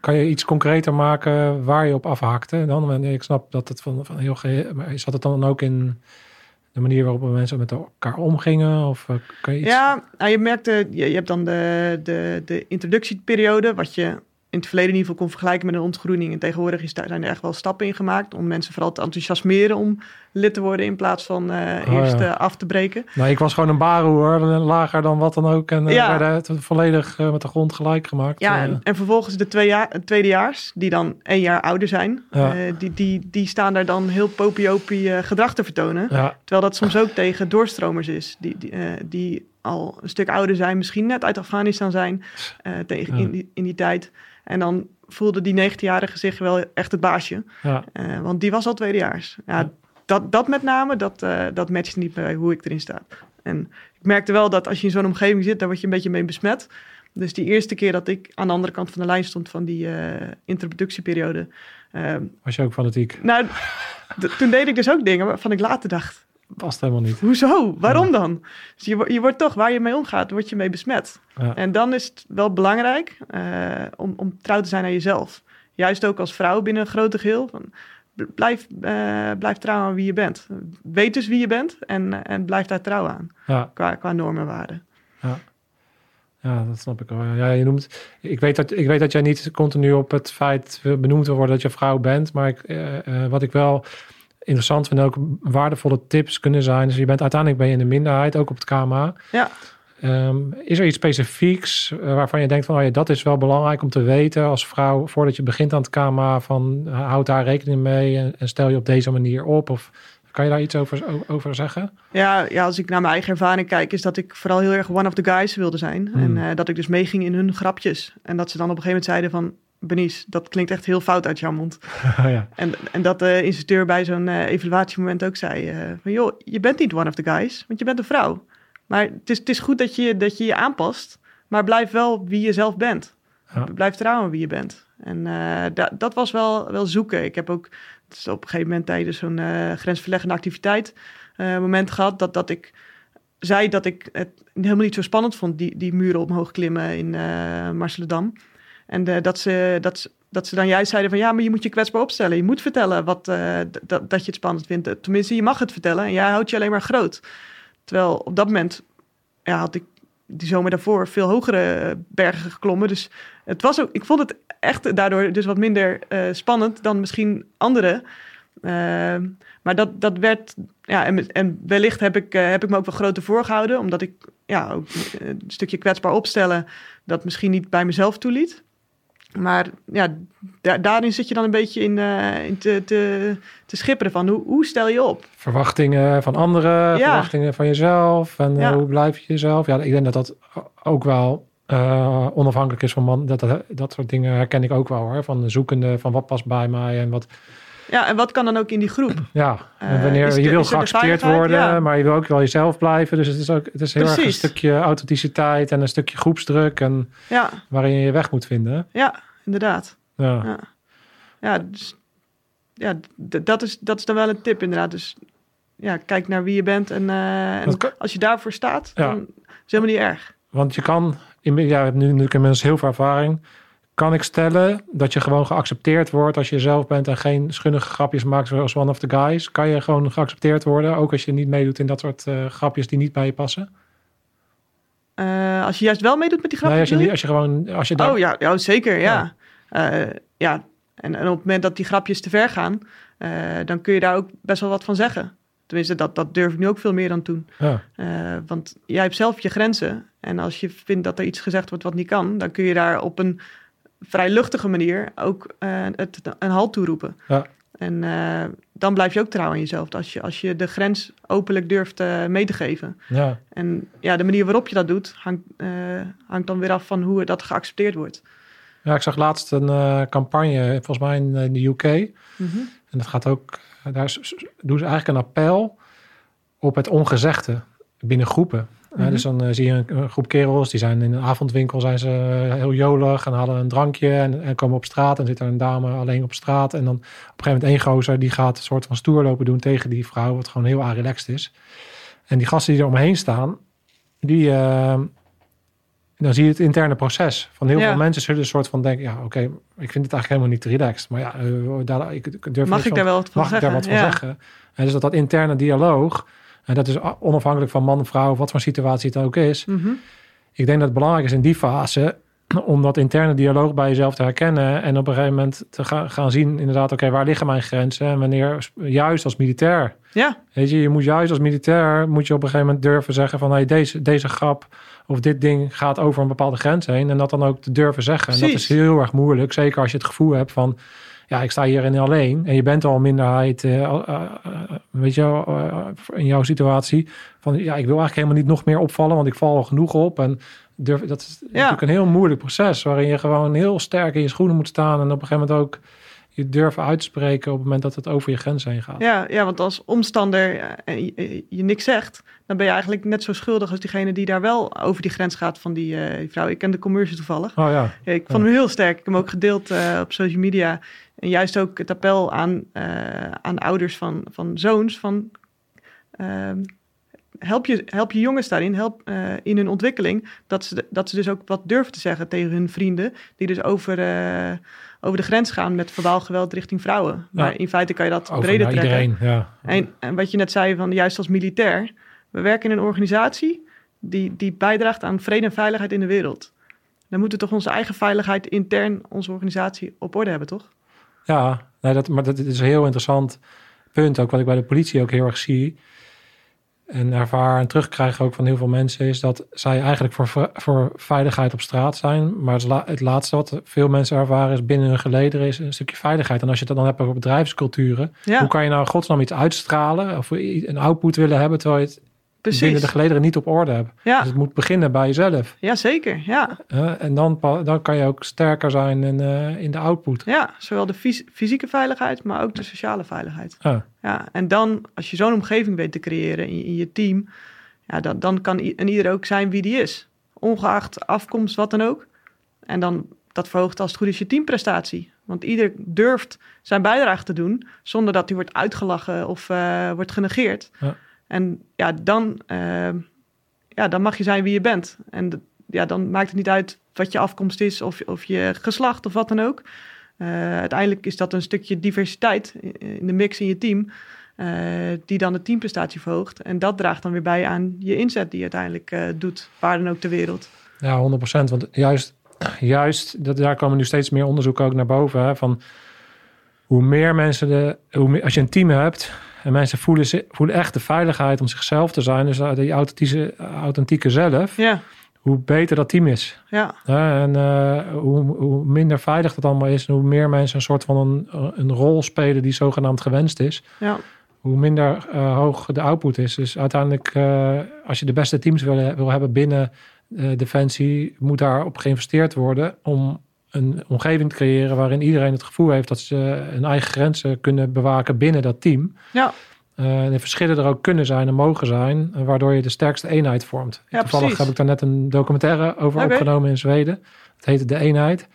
Kan, je iets concreter maken waar je op afhakte? Dan, ik snap dat het van, van heel geheel... Maar zat het dan ook in de manier waarop mensen met elkaar omgingen? Of eh, kan je iets... Ja, nou, je merkte, je, je hebt dan de, de, de introductieperiode, wat je in het verleden in ieder geval kon vergelijken met een ontgroening. En tegenwoordig is daar, zijn er echt wel stappen in gemaakt om mensen vooral te enthousiasmeren om lid te worden in plaats van eh, Oh, eerst ja. eh, af te breken. Nou, ik was gewoon een baroer, lager dan wat dan ook. En eh, Ja. werden het volledig eh, met de grond gelijk gemaakt. Ja, Eh, en, en vervolgens de twee jaar, tweedejaars, die dan één jaar ouder zijn, Ja. eh, die, die, die staan daar dan heel popiopie eh, gedrag te vertonen. Terwijl dat soms ook tegen doorstromers is, die, die, eh, die al een stuk ouder zijn, misschien net uit Afghanistan zijn, eh, tegen, in, die, in die tijd. En dan voelde die 19-jarige zich wel echt het baasje, ja, eh, want die was al tweedejaars. Ja, Ja. Dat, dat met name, dat, eh dat matcht niet bij hoe ik erin sta. En ik merkte wel dat als je in zo'n omgeving zit, daar word je een beetje mee besmet. Dus die eerste keer dat ik aan de andere kant van de lijn stond van die eh, introductieperiode, was je ook fanatiek? nou, toen deed ik dus ook dingen waarvan ik later dacht, Past helemaal niet. Hoezo? Waarom dan? Dus je, je wordt toch, waar je mee omgaat, word je mee besmet. Ja. En dan is het wel belangrijk eh, om, om trouw te zijn aan jezelf. Juist ook als vrouw binnen een grote geheel. Van, blijf, eh, blijf trouw aan wie je bent. Weet dus wie je bent en, en blijf daar trouw aan. Ja, Qua, qua normen en waarden. ja, dat snap ik wel. Ja, je noemt, ik, weet dat, ik weet dat jij niet continu op het feit benoemd wil worden dat je vrouw bent. Maar ik, eh, wat ik wel interessant vind, ook waardevolle tips kunnen zijn. Dus je bent uiteindelijk ben je in de minderheid, ook op het KMA. Ja. Ehm, is er iets specifieks eh, waarvan je denkt van oh ja, dat is wel belangrijk om te weten als vrouw voordat je begint aan het KMA van eh, houd daar rekening mee en, en stel je op deze manier op? Of kan je daar iets over, over zeggen? Ja, ja, als ik naar mijn eigen ervaring kijk, is dat ik vooral heel erg one of the guys wilde zijn. Hmm. En eh, dat ik dus meeging in hun grapjes. En dat ze dan op een gegeven moment zeiden van... Benice, dat klinkt echt heel fout uit jouw mond. ja. En, en dat de instructeur bij zo'n eh, evaluatiemoment ook zei: eh, van joh, je bent niet one of the guys, want je bent een vrouw. Maar het is, het is goed dat je, dat je je aanpast, maar blijf wel wie je zelf bent. Ja. Blijf trouwen wie je bent. En eh, da- dat was wel, wel zoeken. Ik heb ook op een gegeven moment tijdens zo'n eh, grensverleggende activiteit eh, moment gehad dat, dat ik zei dat ik het helemaal niet zo spannend vond, die, die muren omhoog klimmen in eh Marseledam. En eh, dat, ze, dat, dat ze dan juist zeiden van ja, maar je moet je kwetsbaar opstellen. Je moet vertellen wat, eh, dat, dat je het spannend vindt. Eh, Tenminste, je mag het vertellen en jij houdt je alleen maar groot. Terwijl op dat moment ja, had ik die zomer daarvoor veel hogere bergen geklommen. Dus het was ook, ik vond het echt daardoor dus wat minder spannend dan misschien anderen. Ehm, maar dat, dat werd, ja, en, en wellicht heb ik, heb ik me ook wel groter voorgehouden, omdat ik ja, ook een stukje kwetsbaar opstellen dat misschien niet bij mezelf toeliet. Maar ja, da- daarin zit je dan een beetje in, eh, in te, te, te schipperen van hoe, hoe stel je op? Verwachtingen van anderen, Ja. verwachtingen van jezelf en eh, Ja. hoe blijf je jezelf? Ja, ik denk dat dat ook wel eh, onafhankelijk is van man. Dat, dat, dat soort dingen herken ik ook wel hoor. Van de zoekende, van wat past bij mij en wat. Ja, en wat kan dan ook in die groep? Ja, en Eh, wanneer je de- wil er geaccepteerd worden, Ja. maar je wil ook wel jezelf blijven. Dus het is ook het is heel erg een stukje authenticiteit en een stukje groepsdruk en Ja, waarin je je weg moet vinden. ja inderdaad. Ja. Ja, ja, dus, ja dat, is, dat is dan wel een tip inderdaad. Dus ja, kijk naar wie je bent en, eh, en kan- als je daarvoor staat, dan is het helemaal niet erg. Want je kan, ja, je hebt nu natuurlijk inmiddels heel veel ervaring. Kan ik stellen dat je gewoon geaccepteerd wordt als je jezelf bent en geen schunnige grapjes maakt zoals one of the guys? Kan je gewoon geaccepteerd worden, ook als je niet meedoet in dat soort eh, grapjes die niet bij je passen? Eh, als je juist wel meedoet met die grapjes, nee, als je, als je gewoon, als je daar, Oh ja, ja zeker, ja. Ja, ja. En, en op het moment dat die grapjes te ver gaan, eh, dan kun je daar ook best wel wat van zeggen. Tenminste, dat, dat durf ik nu ook veel meer dan toen. ja, Eh, want jij hebt zelf je grenzen. En als je vindt dat er iets gezegd wordt wat niet kan, dan kun je daar op een vrij luchtige manier ook eh, het, een halt toeroepen. Ja. En eh, dan blijf je ook trouw aan jezelf. Als je, als je de grens openlijk durft eh, mee te geven. ja, En ja, de manier waarop je dat doet, hangt, hangt dan weer af van hoe dat geaccepteerd wordt. ja, ik zag laatst een campagne, volgens mij in, in de UK. Mhm. En dat gaat ook, daar doen ze eigenlijk een appel op het ongezegde binnen groepen. Eh, Mhm. dus dan eh, zie je een, een groep kerels, die zijn in een avondwinkel, zijn ze eh, heel jolig en halen een drankje en, en komen op straat. En zit er een dame alleen op straat. En dan op een gegeven moment één gozer, die gaat een soort van stoer lopen doen tegen die vrouw, wat gewoon heel relaxed is. En die gasten die er omheen staan, die... eh, dan zie je het interne proces. Van heel Ja. veel mensen zullen een soort van denken... ja, oké, ik vind het eigenlijk helemaal niet relaxed. Maar ja, daar, ik, ik durf Mag ik daar wel wat van mag zeggen? ik daar wat van Ja. zeggen? En dus dat, dat interne dialoog... en dat is onafhankelijk van man of vrouw... of wat voor situatie het ook is... Mhm. ik denk dat het belangrijk is in die fase... om dat interne dialoog bij jezelf te herkennen... en op een gegeven moment te ga- gaan zien... inderdaad, oké, waar liggen mijn grenzen... en wanneer, juist als militair... Ja, Weet je, je moet juist als militair moet je op een gegeven moment durven zeggen van hey, deze, deze grap of dit ding gaat over een bepaalde grens heen. En dat dan ook te durven zeggen. En dat is heel erg moeilijk. Zeker als je het gevoel hebt van ja, ik sta hierin alleen. En je bent al een minderheid, eh, eh, eh, weet je, in jouw situatie. Van ja, ik wil eigenlijk helemaal niet nog meer opvallen, want ik val al genoeg op. En durf, dat is natuurlijk een heel moeilijk proces waarin je gewoon heel sterk in je schoenen moet staan. En op een gegeven moment ook je durven uitspreken op het moment dat het over je grens heen gaat. ja, ja, want als omstander eh, je, je niks zegt, dan ben je eigenlijk net zo schuldig als diegene die daar wel over die grens gaat van die eh, vrouw. Ik ken de commercial toevallig. Oh ja. Ja, ik vond hem heel sterk. Ik heb hem ook gedeeld eh, op social media. En juist ook het appel aan, eh, aan ouders van, van zoons van... ehm, help, je, help je jongens daarin, help eh, in hun ontwikkeling... Dat ze, dat ze dus ook wat durven te zeggen tegen hun vrienden... die dus over, eh, over de grens gaan met verbaal geweld richting vrouwen. Maar in feite kan je dat Over breder trekken. iedereen, ja. En, en wat je net zei, van juist als militair, we werken in een organisatie die, die bijdraagt aan vrede en veiligheid in de wereld. Dan moeten we toch onze eigen veiligheid intern, onze organisatie, op orde hebben, toch? Ja, nee, dat, maar dat is een heel interessant punt. Ook wat ik bij de politie ook heel erg zie. En ervaar en terugkrijg ook van heel veel mensen... is dat zij eigenlijk voor, voor veiligheid op straat zijn. Maar het, la- het laatste wat veel mensen ervaren is binnen hun gelederen... is een stukje veiligheid. En als je het dan hebt over bedrijfsculturen... Ja, hoe kan je nou godsnaam iets uitstralen... of een output willen hebben... terwijl je het binnen precies. de gelederen niet op orde hebt. Ja, Dus het moet beginnen bij jezelf. ja, zeker. Ja. en dan, dan kan je ook sterker zijn in, eh, in de output. ja, zowel de fys- fysieke veiligheid, maar ook de sociale veiligheid. Ja. Ja, en dan, als je zo'n omgeving weet te creëren in, je- in je team, ja, dan, dan kan i- en ieder ook zijn wie die is. Ongeacht afkomst, wat dan ook. En dan, dat verhoogt als het goed is je teamprestatie. Want ieder durft zijn bijdrage te doen, zonder dat hij wordt uitgelachen of eh, wordt genegeerd. Ja. En ja dan, eh, ja, dan mag je zijn wie je bent. En ja, dan maakt het niet uit wat je afkomst is of, of je geslacht of wat dan ook. Eh, uiteindelijk is dat een stukje diversiteit in- de mix in je team, eh, die dan de teamprestatie verhoogt. En dat draagt dan weer bij aan je inzet die je uiteindelijk doet, waar dan ook ter wereld. Ja, 100%. Want juist, juist dat, daar komen nu steeds meer onderzoeken ook naar boven. Hè, van hoe meer mensen, de, hoe meer, als je een team hebt en mensen voelen, voelen echt de veiligheid om zichzelf te zijn, dus uh, die authentieke, authentieke zelf, Ja, hoe beter dat team is. ja, en eh, hoe, hoe minder veilig dat allemaal is, en hoe meer mensen een soort van een, een rol spelen die zogenaamd gewenst is, ja, hoe minder eh, hoog de output is. Dus uiteindelijk, eh, als je de beste teams wil, wil hebben binnen eh, Defensie, moet daar op geïnvesteerd worden om een omgeving te creëren waarin iedereen het gevoel heeft dat ze hun eigen grenzen kunnen bewaken binnen dat team. Ja, Eh, de verschillen er ook kunnen zijn en mogen zijn, eh, waardoor je de sterkste eenheid vormt. Ja, Toevallig precies. heb ik daar net een documentaire over opgenomen in Zweden. Het heette De Eenheid.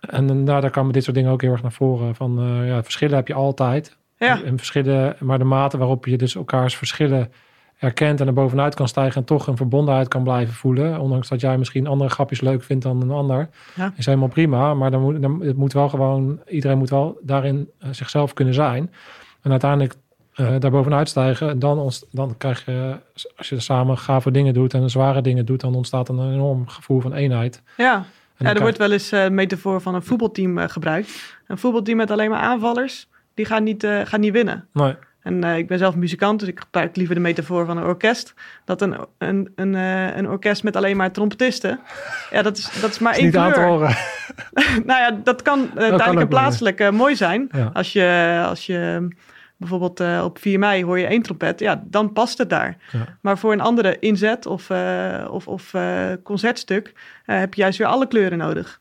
En dan, nou, daar kwamen dit soort dingen ook heel erg naar voren. Van eh, ja, verschillen heb je altijd. ja, En verschillen, maar de mate waarop je dus elkaars verschillen erkent en er bovenuit kan stijgen en toch een verbondenheid kan blijven voelen. Ondanks dat jij misschien andere grapjes leuk vindt dan een ander. Ja. Is helemaal prima. Maar dan moet, dan, het moet wel gewoon, iedereen moet wel daarin eh, zichzelf kunnen zijn. En uiteindelijk eh daar bovenuit stijgen. En dan, ontst- dan krijg je, als je samen gave dingen doet en zware dingen doet, dan ontstaat een enorm gevoel van eenheid. En ja. Ja, er wordt wel eens eh, een metafoor van een voetbalteam eh, gebruikt. Een voetbalteam met alleen maar aanvallers, die gaan niet, eh, gaan niet winnen. Nee, En eh, ik ben zelf muzikant, dus ik gebruik liever de metafoor van een orkest. Dat een, een, een, eh, een orkest met alleen maar trompetisten, ja, dat is, dat is maar is één niet aan te kleur. horen. nou ja, dat kan uh, tijdelijk en plaatselijk mooi zijn. Ja. Als je, als je bijvoorbeeld op 4 mei hoor je één trompet, ja, dan past het daar. Ja. Maar voor een andere inzet of, of, of concertstuk heb je juist weer alle kleuren nodig.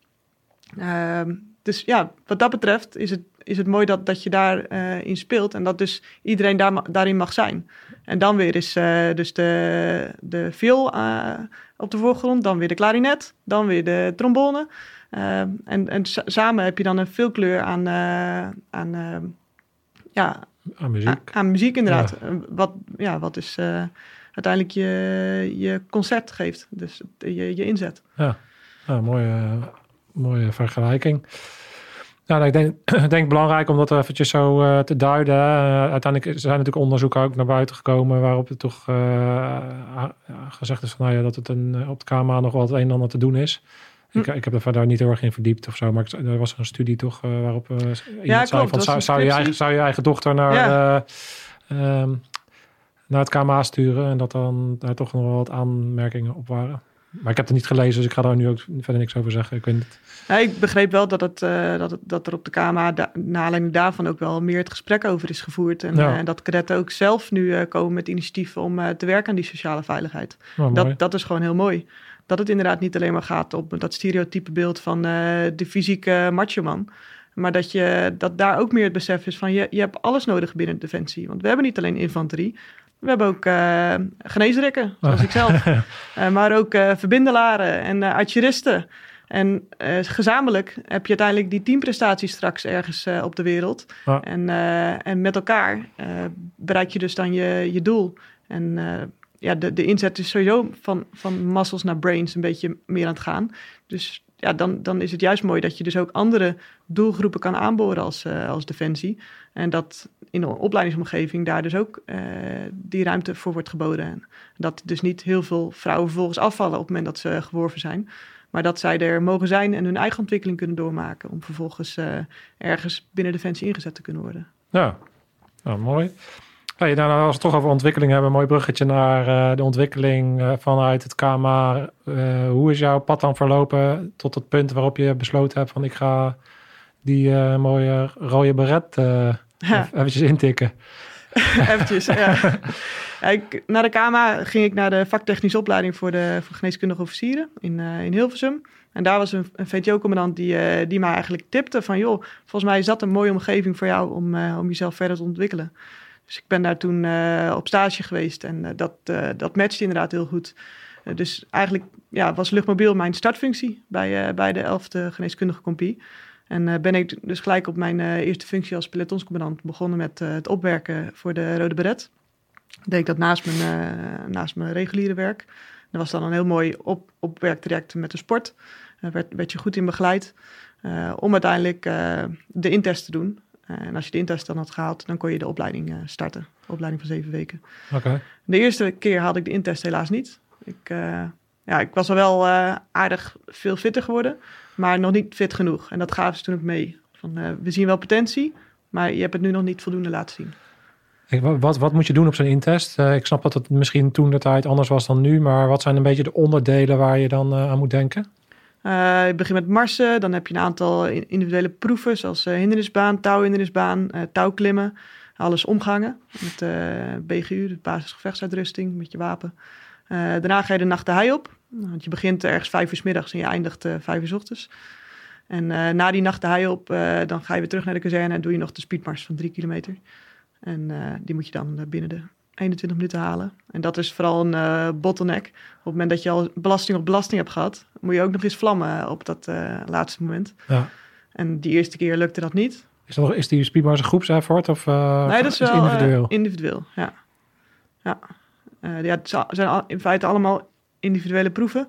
Ehm, dus ja, wat dat betreft is het, is het mooi dat, dat je daarin in speelt en dat dus iedereen daar, daarin mag zijn. En dan weer is eh, dus de, de viool eh, op de voorgrond, dan weer de klarinet, dan weer de trombone. En en sa- samen heb je dan een veelkleur aan, eh, aan, eh, ja, Aan muziek. aan, aan muziek inderdaad. Eh, Wat, ja, wat dus eh, uiteindelijk je, je concert geeft. Dus je, je inzet. Ja, nou, mooie, mooie vergelijking. Ja, nou, ik denk, ik denk belangrijk om dat eventjes zo eh, te duiden. Eh, uiteindelijk zijn natuurlijk onderzoeken ook naar buiten gekomen waarop het toch eh, ja, gezegd is van, nou ja, dat het een, op de KMA nog wel het een en ander te doen is. Ik, Hm. ik heb er verder niet heel erg in verdiept of zo, maar ik, er was een studie toch waarop zei klopt, van, zou, zou, je eigen, zou je eigen dochter naar, Ja. eh, ehm, naar het KMA sturen en dat dan daar toch nog wel wat aanmerkingen op waren. Maar ik heb het niet gelezen, dus ik ga daar nu ook verder niks over zeggen. Ik weet niet. Ja, ik begreep wel dat, het, eh, dat, het, dat er op de KMA, da, na aanleiding daarvan ook wel meer het gesprek over is gevoerd. En, Ja. eh, dat cadetten ook zelf nu eh, komen met initiatieven om te werken aan die sociale veiligheid. Dat, dat is gewoon heel mooi. Dat het inderdaad niet alleen maar gaat op dat stereotype beeld van de fysieke macho man. Maar dat, je, dat daar ook meer het besef is van je, je hebt alles nodig binnen Defensie. Want we hebben niet alleen infanterie. We hebben ook eh geneesrekken, zoals ik zelf. Eh, maar ook eh verbindelaren en artilleristen. En gezamenlijk heb je uiteindelijk die teamprestaties straks ergens op de wereld. En, en met elkaar bereik je dus dan je, je doel. En ja, de, de inzet is sowieso van, van muscles naar brains een beetje meer aan het gaan. Dus ja, dan, dan is het juist mooi dat je dus ook andere doelgroepen kan aanboren als, als defensie. En dat in een opleidingsomgeving daar dus ook eh, die ruimte voor wordt geboden. En dat dus niet heel veel vrouwen vervolgens afvallen op het moment dat ze geworven zijn. Maar dat zij er mogen zijn en hun eigen ontwikkeling kunnen doormaken. Om vervolgens eh, ergens binnen Defensie ingezet te kunnen worden. Ja, nou, mooi. Hey, nou, als we toch over ontwikkeling hebben, mooi bruggetje naar eh, de ontwikkeling vanuit het KMA. Hoe is jouw pad dan verlopen tot het punt waarop je besloten hebt van ik ga die mooie rode beret. Eventjes intikken? Eventjes, ja. Ja, ik, na de KMA ging ik naar de vaktechnische opleiding voor de voor geneeskundige officieren in, eh, in Hilversum. En daar was een, een VTO-commandant die, eh, die mij eigenlijk tipte van... joh, volgens mij is dat een mooie omgeving voor jou om, eh, om jezelf verder te ontwikkelen. Dus ik ben daar toen op stage geweest en dat, dat matchte inderdaad heel goed. Dus eigenlijk ja, was luchtmobiel mijn startfunctie bij, bij de 11e geneeskundige compie. En eh, ben ik dus gelijk op mijn eh, eerste functie als pelotonscommandant begonnen met eh, het opwerken voor de Rode Beret. Deed ik dat naast mijn, naast mijn reguliere werk. Er was dan een heel mooi op, opwerktraject met de sport. Daar werd, werd je goed in begeleid. om uiteindelijk de intest te doen. En als je de intest dan had gehaald, dan kon je de opleiding starten. De opleiding van zeven weken. De eerste keer haalde ik de intest helaas niet. Ik, ja, ik was al wel aardig veel fitter geworden, maar nog niet fit genoeg. En dat gaven ze toen ook mee. Van, eh, we zien wel potentie, maar je hebt het nu nog niet voldoende laten zien. Ik- wa- Wat, wat moet je doen op zo'n intest? Eh, ik snap dat het misschien toen de tijd anders was dan nu, maar wat zijn een beetje de onderdelen waar je dan eh, aan moet denken? Eh, je begint met marsen, dan heb je een aantal in- individuele proeven, zoals hindernisbaan, touwhindernisbaan, touwklimmen. Alles omgangen met BGU, de basisgevechtsuitrusting, met je wapen. Daarna ga je de nacht de hei op, want je begint ergens vijf uur 's middags en je eindigt eh, vijf uur 's ochtends. En eh, na die nacht de hei op, eh, dan ga je weer terug naar de kazerne en doe je nog de speedmars van drie kilometer. En die moet je dan binnen de 21 minuten halen. En dat is vooral een bottleneck. Op het moment dat je al belasting op belasting hebt gehad, moet je ook nog eens vlammen op dat laatste moment. Ja. En die eerste keer lukte dat niet. Is, dat, is die speedmars een groepseffort of uh, nee, dat is wel individueel? individueel, ja. Ja, ja het zijn in feite allemaal individuele proeven.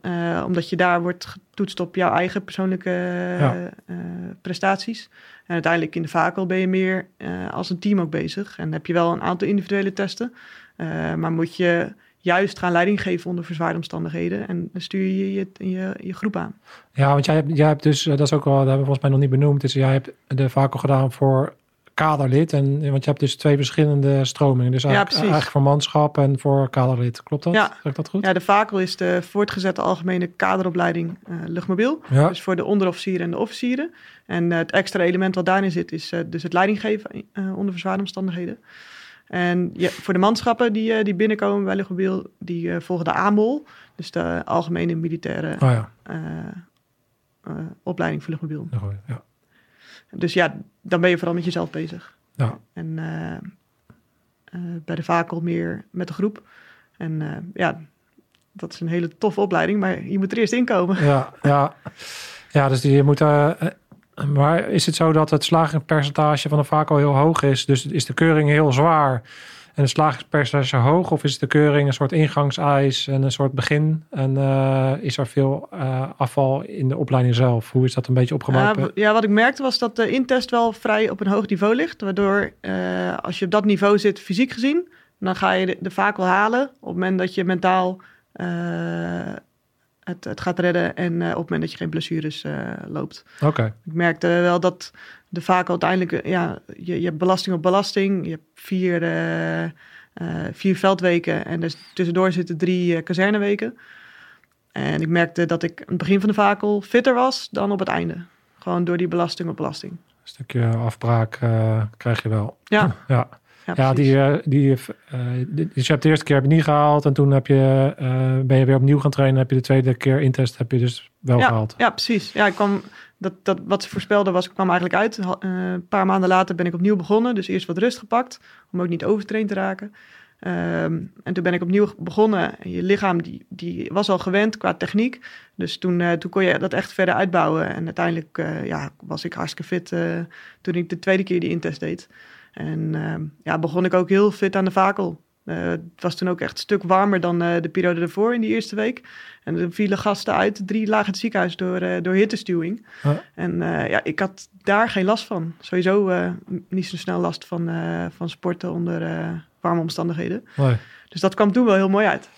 Eh, omdat je daar wordt getoetst op jouw eigen persoonlijke Ja. eh, prestaties. En uiteindelijk in de vakel ben je meer eh, als een team ook bezig. En heb je wel een aantal individuele testen. Maar moet je juist gaan leiding geven onder verzwaarde omstandigheden. En dan stuur je je, je, je groep aan. Ja, want jij hebt, jij hebt dus, dat is ook wel, dat hebben we volgens mij nog niet benoemd. Dus jij hebt de vakel gedaan voor kaderlid. En, want je hebt dus twee verschillende stromingen. Dus eigenlijk, eigenlijk voor manschap en voor kaderlid. Klopt dat? Ja. Zeg dat goed? Ja, de vakel is de voortgezette algemene kaderopleiding eh, luchtmobiel. Ja. Dus voor de onderofficieren en de officieren. En eh, het extra element wat daarin zit, is eh, dus het leidinggeven onder verzwaarde omstandigheden. En ja, voor de manschappen die, die binnenkomen bij luchtmobiel, die volgen de AMOL. Dus de algemene militaire Oh ja. opleiding voor luchtmobiel. Ja. Dus ja, dan ben je vooral met jezelf bezig. Ja. En eh, eh, bij de vakel meer met de groep. En eh, ja, dat is een hele toffe opleiding, maar je moet er eerst inkomen. Ja, ja. ja dus die moet. maar is het zo dat het slagingspercentage van de vaco heel hoog is? Dus is de keuring heel zwaar en het slagingspercentage hoog? Of is de keuring een soort ingangseis en een soort begin? En eh, is er veel eh, afval in de opleiding zelf? Hoe is dat een beetje opgebouwd? Ja, wat ik merkte was dat de intest wel vrij op een hoog niveau ligt. Waardoor eh, als je op dat niveau zit, fysiek gezien, dan ga je de, de vakel halen. Op het moment dat je mentaal het, het gaat redden en eh, op het moment dat je geen blessures eh, loopt. Oké, Ik merkte wel dat de vaak uiteindelijk, eh, ja, je, je hebt belasting op belasting. Je hebt vier, vier veldweken en dus tussendoor zitten drie kazerneweken. En ik merkte dat ik aan het begin van de vakel fitter was dan op het einde. Gewoon door die belasting op belasting. een stukje afbraak krijg je wel. Ja, Ja. Ja, Ja, die, eh, die, eh, die- dus je hebt de eerste keer heb je niet gehaald en toen heb je, eh, ben je weer opnieuw gaan trainen. Heb je de tweede keer intest heb je dus wel ja, gehaald. Ja, precies. Ja, ik kwam, dat, dat, wat ze voorspelden was, kwam eigenlijk uit. Een paar maanden later ben ik opnieuw begonnen. Dus eerst wat rust gepakt, om ook niet overtraind te raken. Ehm, en toen ben ik opnieuw begonnen. En je lichaam die, die was al gewend qua techniek. Dus toen, toen kon je dat echt verder uitbouwen. En uiteindelijk ja, was ik hartstikke fit toen ik de tweede keer die intest deed. En ehm, ja, begon ik ook heel fit aan de vakel. Eh, het was toen ook echt een stuk warmer dan eh, de periode ervoor in die eerste week. En er vielen gasten uit, drie lagen het ziekenhuis door, eh, door hittestuwing. En ja, ik had daar geen last van. Sowieso niet zo snel last van, van sporten onder warme omstandigheden. Dus dat kwam toen wel heel mooi uit.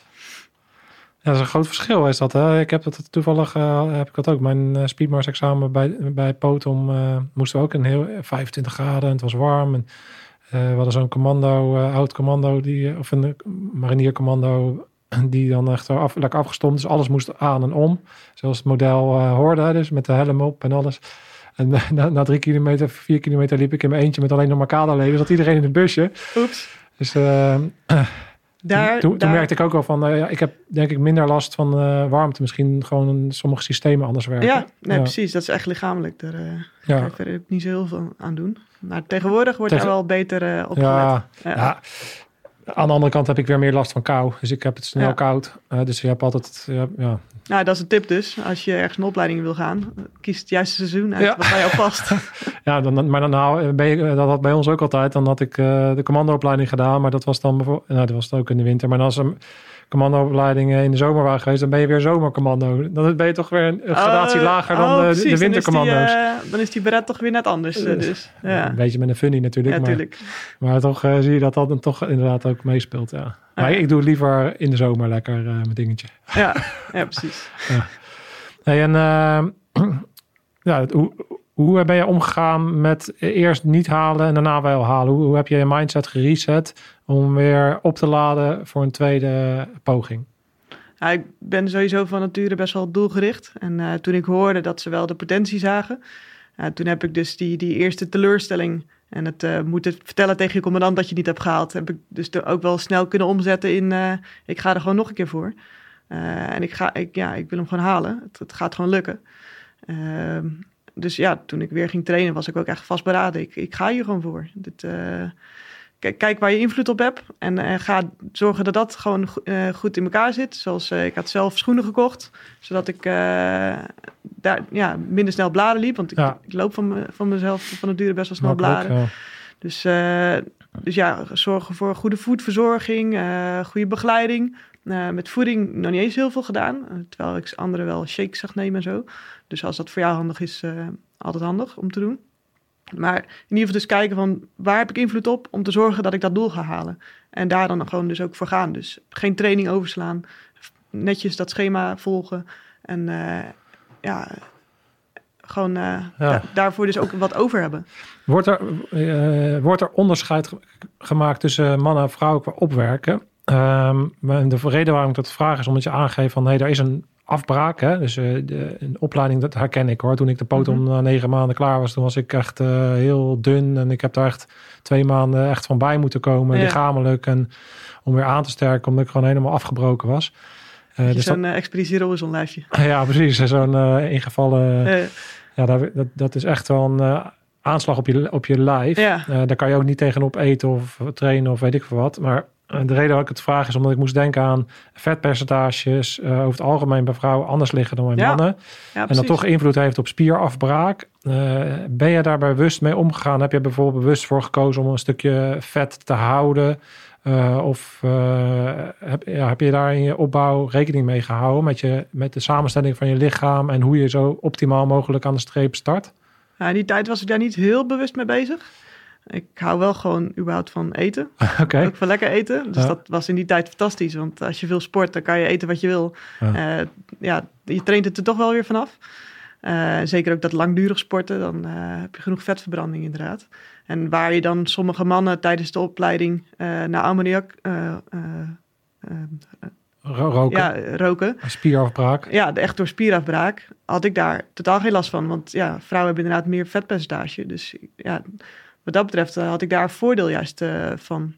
Ja, dat is een groot verschil is dat. Hè? Ik heb dat toevallig eh, heb ik dat ook. Mijn eh, speedmars examen bij, bij Potom eh, moesten we ook een heel 25 graden en het was warm. En, we hadden zo'n commando, oud commando, die, of een mariniercommando, die dan echt af, lekker afgestomd. Dus alles moest aan en om. Zoals het model hoorde, dus met de helm op en alles. En na, na drie kilometer, vier kilometer liep ik in mijn eentje met alleen nog maar kaderleden. Zat iedereen in het busje. Oeps. Dus eh, Daar, toen, toen daar- merkte ik ook wel van, eh, ja, ik heb denk ik minder last van eh, warmte. Misschien gewoon sommige systemen anders werken. Ja, nee, Ja. precies. Dat is echt lichamelijk. Daar Ja. kan verder ook niet zo heel veel aan doen. Maar tegenwoordig wordt Tegen- er wel beter op. Ja, Ja. Aan de andere kant heb ik weer meer last van kou. Dus ik heb het snel koud. Dus je hebt altijd, ja. Nou, dat is een tip dus. Als je ergens een opleiding wil gaan, kies het juiste seizoen uit Ja. wat bij jou past. ja dan, maar dan nou, ben je, dat had bij ons ook altijd. Dan had ik eh, de commandoopleiding gedaan. Maar dat was dan bijvoorbeeld, nou, dat was het ook in de winter. Maar als een commandoopleiding eh, in de zomer waren geweest, dan ben je weer zomercommando. Dan ben je toch weer een gradatie Oh, lager dan oh, de, de Dan is die, wintercommando's. eh, Dan is die beret toch weer net anders. eh, dus. Ja, Een beetje met een funny natuurlijk. ja maar, maar toch eh, zie je dat dat dan toch inderdaad ook meespeelt. Ja. Maar Ja. ik doe liever in de zomer lekker mijn dingetje. Ja, ja, precies. Hey, en ja, hoe, hoe ben je omgegaan met eerst niet halen en daarna wel halen? Hoe, heb je je mindset gereset om weer op te laden voor een tweede poging? Ja, ik ben sowieso van nature best wel doelgericht. En eh, toen ik hoorde dat ze wel de potentie zagen, ja, toen heb ik dus die, die eerste teleurstelling en het eh, moeten vertellen tegen je commandant dat je niet hebt gehaald, heb ik dus ook wel snel kunnen omzetten in ik ga er gewoon nog een keer voor. En ik, ga, ik, ja, ik wil hem gewoon halen. Het, het gaat gewoon lukken. Dus ja, toen ik weer ging trainen, was ik ook echt vastberaden. Ik, ik ga hier gewoon voor. Dit, uh, kijk, kijk waar je invloed op hebt. En uh, ga zorgen dat dat gewoon uh, goed in elkaar zit. Zoals ik had zelf schoenen gekocht, zodat ik daar ja, minder snel bladen liep. Want ik, ja. ik loop van, me, van mezelf van het duren best wel snel bladen. Ja. Dus, dus ja, zorgen voor goede voedverzorging, goede begeleiding. Met voeding nog niet eens heel veel gedaan. terwijl ik anderen wel shakes zag nemen en zo. Dus als dat voor jou handig is, uh, altijd handig om te doen. Maar in ieder geval dus kijken van waar heb ik invloed op om te zorgen dat ik dat doel ga halen. En daar dan gewoon dus ook voor gaan. Dus geen training overslaan. Netjes dat schema volgen. En uh, ja, gewoon uh, ja. daarvoor dus ook wat over hebben. Wordt er, uh, wordt er onderscheid gemaakt tussen mannen en vrouwen qua opwerken? Um, de reden waarom ik dat vraag is omdat je aangeeft van nee, er is een afbraak. Hè? Dus uh, de, een opleiding, dat herken ik hoor. Toen ik de poot om mm negen maanden klaar was, toen was ik echt uh, heel dun. En ik heb daar echt twee maanden echt van bij moeten komen, ja. lichamelijk. En om weer aan te sterken, omdat ik gewoon helemaal afgebroken was. Uh, dus zo'n uh, Expeditie Robinson lijstje. ja, precies. Zo'n ingevallen... ja, dat, dat, dat, is echt wel een aanslag op je, op je lijf. Ja. daar kan je ook niet tegenop eten of trainen of weet ik veel wat. Maar de reden waarom ik het vraag is omdat ik moest denken aan vetpercentages uh, over het algemeen bij vrouwen anders liggen dan bij ja. mannen. Ja, en dat toch invloed heeft op spierafbraak. Uh, ben je daar bewust mee omgegaan? Heb je bijvoorbeeld bewust voor gekozen om een stukje vet te houden? Uh, of heb, ja, heb je daar in je opbouw rekening mee gehouden met, je, met de samenstelling van je lichaam en hoe je zo optimaal mogelijk aan de streep start? Ja, in die tijd was ik daar niet heel bewust mee bezig. Ik hou wel gewoon überhaupt van eten. Okay. Ook van lekker eten. Dus dat was in die tijd fantastisch. Want als je veel sport, dan kan je eten wat je wil. Ja, uh, ja je traint het er toch wel weer vanaf. Uh, zeker ook dat langdurig sporten, dan uh, heb je genoeg vetverbranding inderdaad. En waar je dan sommige mannen tijdens de opleiding naar ammoniak... roken. Ja, roken. Spierafbraak. Ja, echt door spierafbraak had ik daar totaal geen last van. Want ja, vrouwen hebben inderdaad meer vetpercentage. Dus ja, wat dat betreft uh, had ik daar voordeel juist uh, van.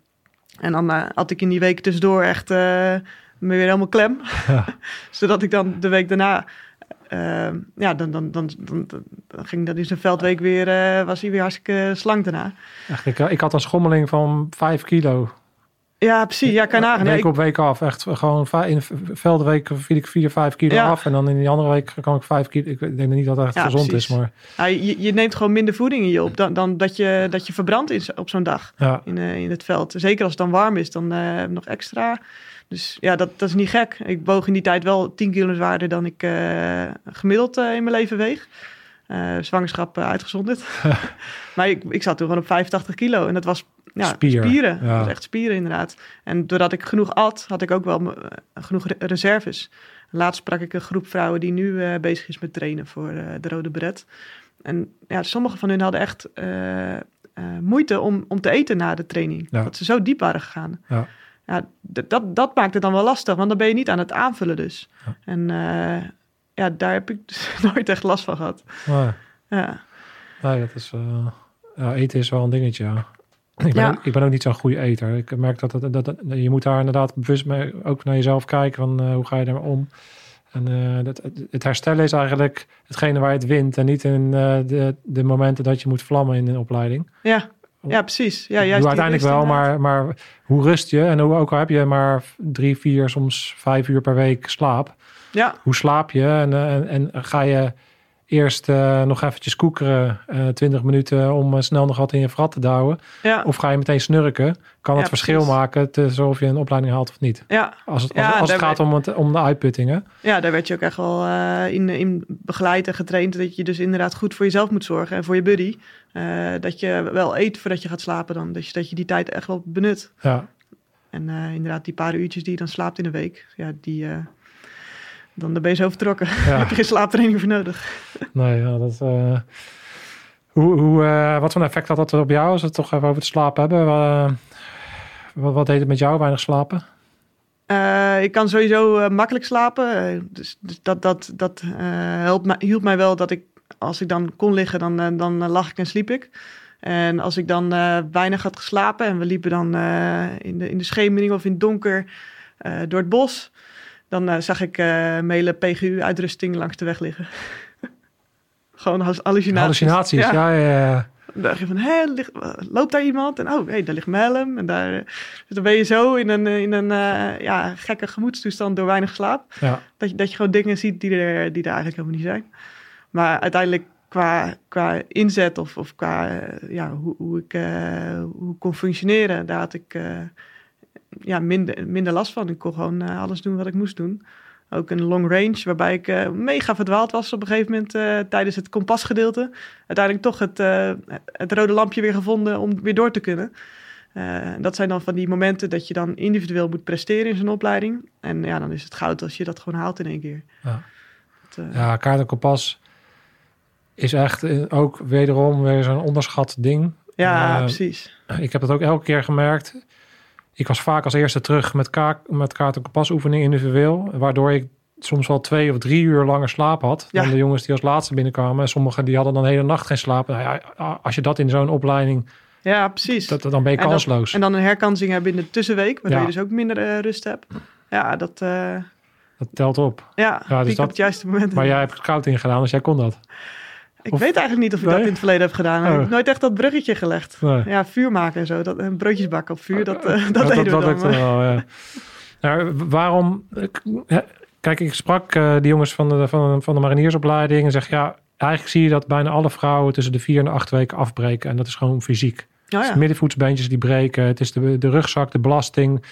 En dan had ik in die week tussendoor echt me weer helemaal klem. Ja. Zodat ik dan de week daarna... ja, dan, dan, dan, dan, dan ging dat in zijn veldweek weer... was hij weer hartstikke slank daarna. Echt, ik, ik had een schommeling van 5 kilo. Ja, precies. Ja, kan nagaan. Week op week af. Echt gewoon in de veldweek viel ik 4, 5 kilo ja. af. En dan in die andere week kan ik 5 kilo. Ik denk niet dat het echt ja, gezond precies. is. Maar... Ja, je, je, neemt gewoon minder voeding in je op dan, dan dat, je, dat je verbrandt is op zo'n dag in, uh, in het veld. Zeker als het dan warm is, dan uh, nog extra. Dus ja, dat, dat is niet gek. Ik boog in die tijd wel 10 kilo zwaarder dan ik uh, gemiddeld in mijn leven weeg. zwangerschap uitgezonderd. maar ik, ik zat toen gewoon op 85 kilo. En dat was ja, spieren. spieren. Ja. Dat echt spieren inderdaad. En doordat ik genoeg at, had ik ook wel uh, genoeg reserves. Laatst sprak ik een groep vrouwen die nu uh, bezig is met trainen voor uh, de Rode Beret. En ja, sommige van hen hadden echt moeite om, om te eten na de training. Ja. Dat ze zo diep waren gegaan. Ja. Ja, dat, dat maakt het dan wel lastig, want dan ben je niet aan het aanvullen dus. Ja. En ja, daar heb ik dus nooit echt last van gehad. Nee. Ja. Nee, dat is... ja, eten is wel een dingetje, ja. Ik ben, ook, ik ben ook niet zo'n goede eter. Ik merk dat, dat, dat, dat, je moet daar inderdaad bewust mee ook naar jezelf kijken van uh, hoe ga je daar om. En uh, dat, het herstellen is eigenlijk hetgene waar je het wint en niet in uh, de, de momenten dat je moet vlammen in een opleiding. Ja, ja precies. Ja, juist uiteindelijk wel, maar, maar hoe rust je en hoe ook al heb je maar drie, vier, soms vijf uur per week slaap. Ja. Hoe slaap je en, en, en ga je eerst uh, nog eventjes koekeren, uh, 20 minuten om uh, snel nog wat in je vrat te douwen. Ja. Of ga je meteen snurken, kan het ja, verschil maken tussen of je een opleiding haalt of niet. Ja. Als het, als, als het gaat om, het, om de uitputtingen. Ja, daar werd je ook echt wel in, in begeleid en getraind dat je dus inderdaad goed voor jezelf moet zorgen en voor je buddy. dat je wel eet voordat je gaat slapen dan. Dus dat je die tijd echt wel benut. Ja. En inderdaad die paar uurtjes die je dan slaapt in de week, ja, die dan ben je zo vertrokken. Ja. heb je geen slaaptraining voor nodig. Nee, ja, dat... Uh... Hoe, hoe, uh, wat voor effect had dat op jou als we het toch even over het slapen hebben? Uh, wat, wat deed het met jou, weinig slapen? Uh, ik kan sowieso makkelijk slapen. dus, dus dat, dat, dat helpt mij, hielp mij wel dat ik, als ik dan kon liggen, dan, dan lag ik en sliep ik. En als ik dan weinig had geslapen en we liepen dan in, de, in de schemering of in het donker door het bos dan uh, zag ik uh, mele PGU-uitrusting langs de weg liggen. Gewoon hal- hallucinaties. Hallucinaties, ja, ja, ja. Dan dacht je van, hé, ligt- loopt daar iemand? En oh, hé, daar ligt helm. En daar, eh, dus dan ben je zo in een, eh, in een eh, ja, gekke gemoedstoestand door weinig slaap. ja. Dat je, dat je gewoon dingen ziet die er, die er eigenlijk helemaal niet zijn. Maar uiteindelijk qua, qua inzet of, of qua eh, ja, hoe, hoe, ik, eh, hoe kon functioneren, daar had ik eh, ja, minder, minder last van. Ik kon gewoon eh, alles doen wat ik moest doen. Ook een long range, waarbij ik eh, mega verdwaald was op een gegeven moment eh, tijdens het kompasgedeelte. Uiteindelijk toch het, het rode lampje weer gevonden om weer door te kunnen. Dat zijn dan van die momenten dat je dan individueel moet presteren in zo'n opleiding. En ja, dan is het goud als je dat gewoon haalt in één keer. Ja. Dat, Ja, kaart en kompas is echt ook wederom weer zo'n onderschat ding. ja precies. Ik heb dat ook elke keer gemerkt. Ik was vaak als eerste terug met, ka met kaart en kompas oefening individueel. Waardoor ik soms wel twee of drie uur langer slaap had. Dan Ja. de jongens die als laatste binnenkwamen. En sommigen die hadden dan de hele nacht geen slaap. Nou ja, als je dat in zo'n opleiding... Ja, precies. Dat, dan ben je En kansloos. En dan een herkansing hebben in de tussenweek, waardoor Ja. je dus ook minder eh, rust hebt. Ja, dat, eh, dat telt op. ja, Ja, dus dat- op het juiste moment. Maar jij hebt scouting gedaan, dus jij kon dat. Ik of- weet eigenlijk niet of ik Nee? dat in het verleden heb gedaan. Ik Oh. heb nooit echt dat bruggetje gelegd. Nee. Ja, vuur maken en zo. Dat, en broodjes bakken op vuur, dat, eh, dat Ja, deden we dan. lukte wel, ja. Nou, waarom... Kijk, ik sprak eh die jongens van de, van, van de mariniersopleiding en zeg ja, eigenlijk zie je dat bijna alle vrouwen tussen de vier en de acht weken afbreken. En dat is gewoon fysiek. Oh, Het is ja. de middenvoetsbeentjes die breken. Het is de, de rugzak, de belasting.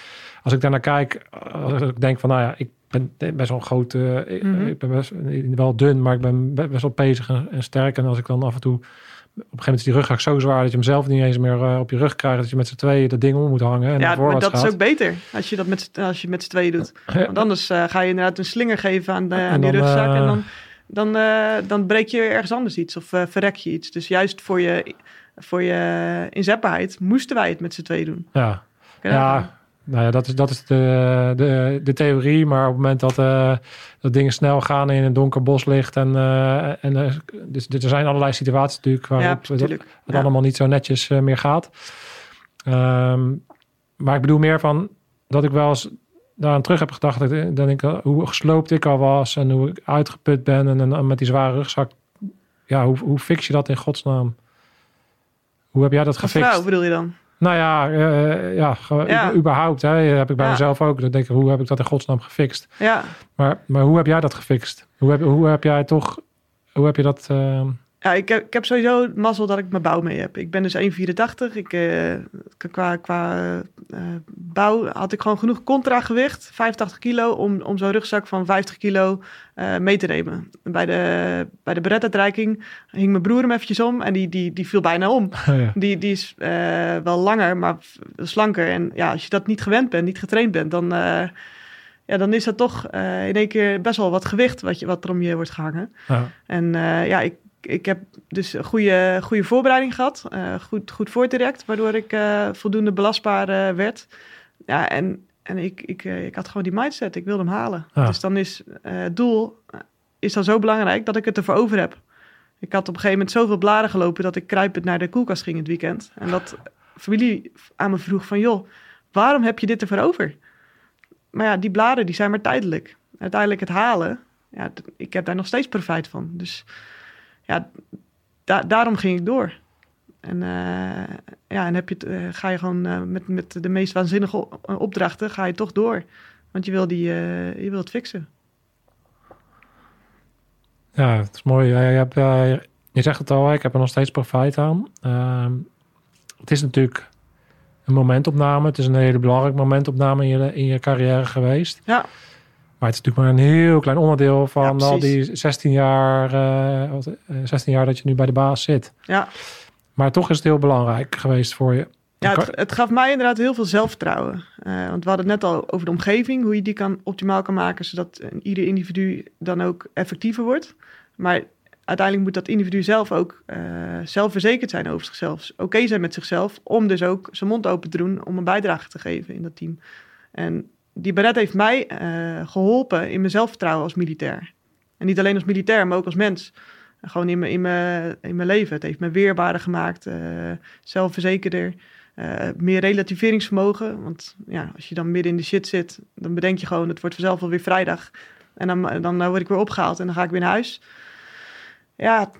Als ik daarnaar kijk, als ik denk van nou ja, ik ben best wel groot. eh, ik- Mhm. Ik ben best wel dun, maar ik ben be- best wel pezig en, en sterk. En als ik dan af en toe... Op een gegeven moment is die rugzak zo zwaar dat je hem zelf niet eens meer eh, op je rug krijgt. Dat je met z'n tweeën dat ding om moet hangen. En ja, maar dat is ook beter als je dat met, als je met z'n tweeën doet. Want anders eh, ga je inderdaad een slinger geven aan, de, aan die dan, rugzak. eh, en dan, dan, eh, dan breek je ergens anders iets of eh, verrek je iets. Dus juist voor je, voor je inzetbaarheid moesten wij het met z'n tweeën doen. Ja, ja, nou ja, dat is, dat is de, de, de theorie. Maar op het moment dat, eh, dat dingen snel gaan in een donker bos ligt. En, eh, en eh, dus, er zijn allerlei situaties natuurlijk waarop het, natuurlijk. het Ja. allemaal niet zo netjes meer gaat. Ehm, maar ik bedoel meer van dat ik wel eens daaraan terug heb gedacht. Dat, ik- hoe gesloopt ik al was en hoe ik uitgeput ben. En, en met die zware rugzak. Ja, hoe, hoe fix je dat in godsnaam? Hoe heb jij dat Een gefixt? vrouw bedoel je dan? Nou ja, eh, ja, überhaupt. Hè, heb ik bij Ja. mezelf ook. Dan denk ik, hoe heb ik dat in godsnaam gefixt? Ja, Maar, maar hoe heb jij dat gefixt? Hoe heb, hoe heb jij toch... Hoe heb je dat... eh, ja ik, heb, ik heb sowieso mazzel dat ik mijn bouw mee heb. Ik ben dus 1,84. Ik, eh, qua qua eh, bouw had ik gewoon genoeg contragewicht, 85 kilo, om, om zo'n rugzak van 50 kilo eh, mee te nemen. Bij de, bij de beretuitreiking hing mijn broer hem eventjes om en die, die, die viel bijna om. ja. Die, die is wel langer, maar slanker. En ja, als je dat niet gewend bent, niet getraind bent, dan, ja, dan is dat toch in één keer best wel wat gewicht wat, je, wat er om je wordt gehangen. Ja. En ja, ik, ik heb dus een goede, goede voorbereiding gehad. eh, goed, goed voordirect, waardoor ik eh, voldoende belastbaar eh, werd. Ja, en, en ik, ik, ik had gewoon die mindset. Ik wilde hem halen. Dus dan is het doel is dan zo belangrijk dat ik het ervoor over heb. Ik had op een gegeven moment zoveel bladen gelopen dat ik kruipend naar de koelkast ging het weekend. En dat familie aan me vroeg van, joh, waarom heb je dit ervoor over? Maar ja, die bladen die zijn maar tijdelijk. Uiteindelijk het halen, ja, ik heb daar nog steeds profijt van. Dus ja, da- daarom ging ik door. En, eh, ja, en heb je eh, ga je gewoon eh, met, met de meest waanzinnige opdrachten, ga je toch door. Want je wil, die, je wil het fixen. ja, het is mooi. Je, hebt, je zegt het al, ik heb er nog steeds profijt aan. Ehm, het is natuurlijk een momentopname. Het is een hele belangrijke momentopname in je, in je carrière geweest. Ja, Maar het is natuurlijk maar een heel klein onderdeel van Ja, al die 16 jaar, eh, wat, eh, 16 jaar dat je nu bij de baas zit. ja. Maar toch is het heel belangrijk geweest voor je. Ja, het, het gaf mij inderdaad heel veel zelfvertrouwen. Eh, want we hadden het net al over de omgeving, hoe je die kan, optimaal kan maken, zodat ieder individu dan ook effectiever wordt. Maar uiteindelijk moet dat individu zelf ook eh, zelfverzekerd zijn over zichzelf. Oké zijn met zichzelf, om dus ook zijn mond open te doen om een bijdrage te geven in dat team. En die beret heeft mij eh, geholpen in mijn zelfvertrouwen als militair. En niet alleen als militair, maar ook als mens. Gewoon in mijn, in mijn, in mijn leven. Het heeft me weerbaarder gemaakt, eh, zelfverzekerder. Eh, meer relativeringsvermogen. Want ja, als je dan midden in de shit zit, dan bedenk je gewoon, het wordt vanzelf wel weer vrijdag. En dan, dan word ik weer opgehaald en dan ga ik weer naar huis. Ja,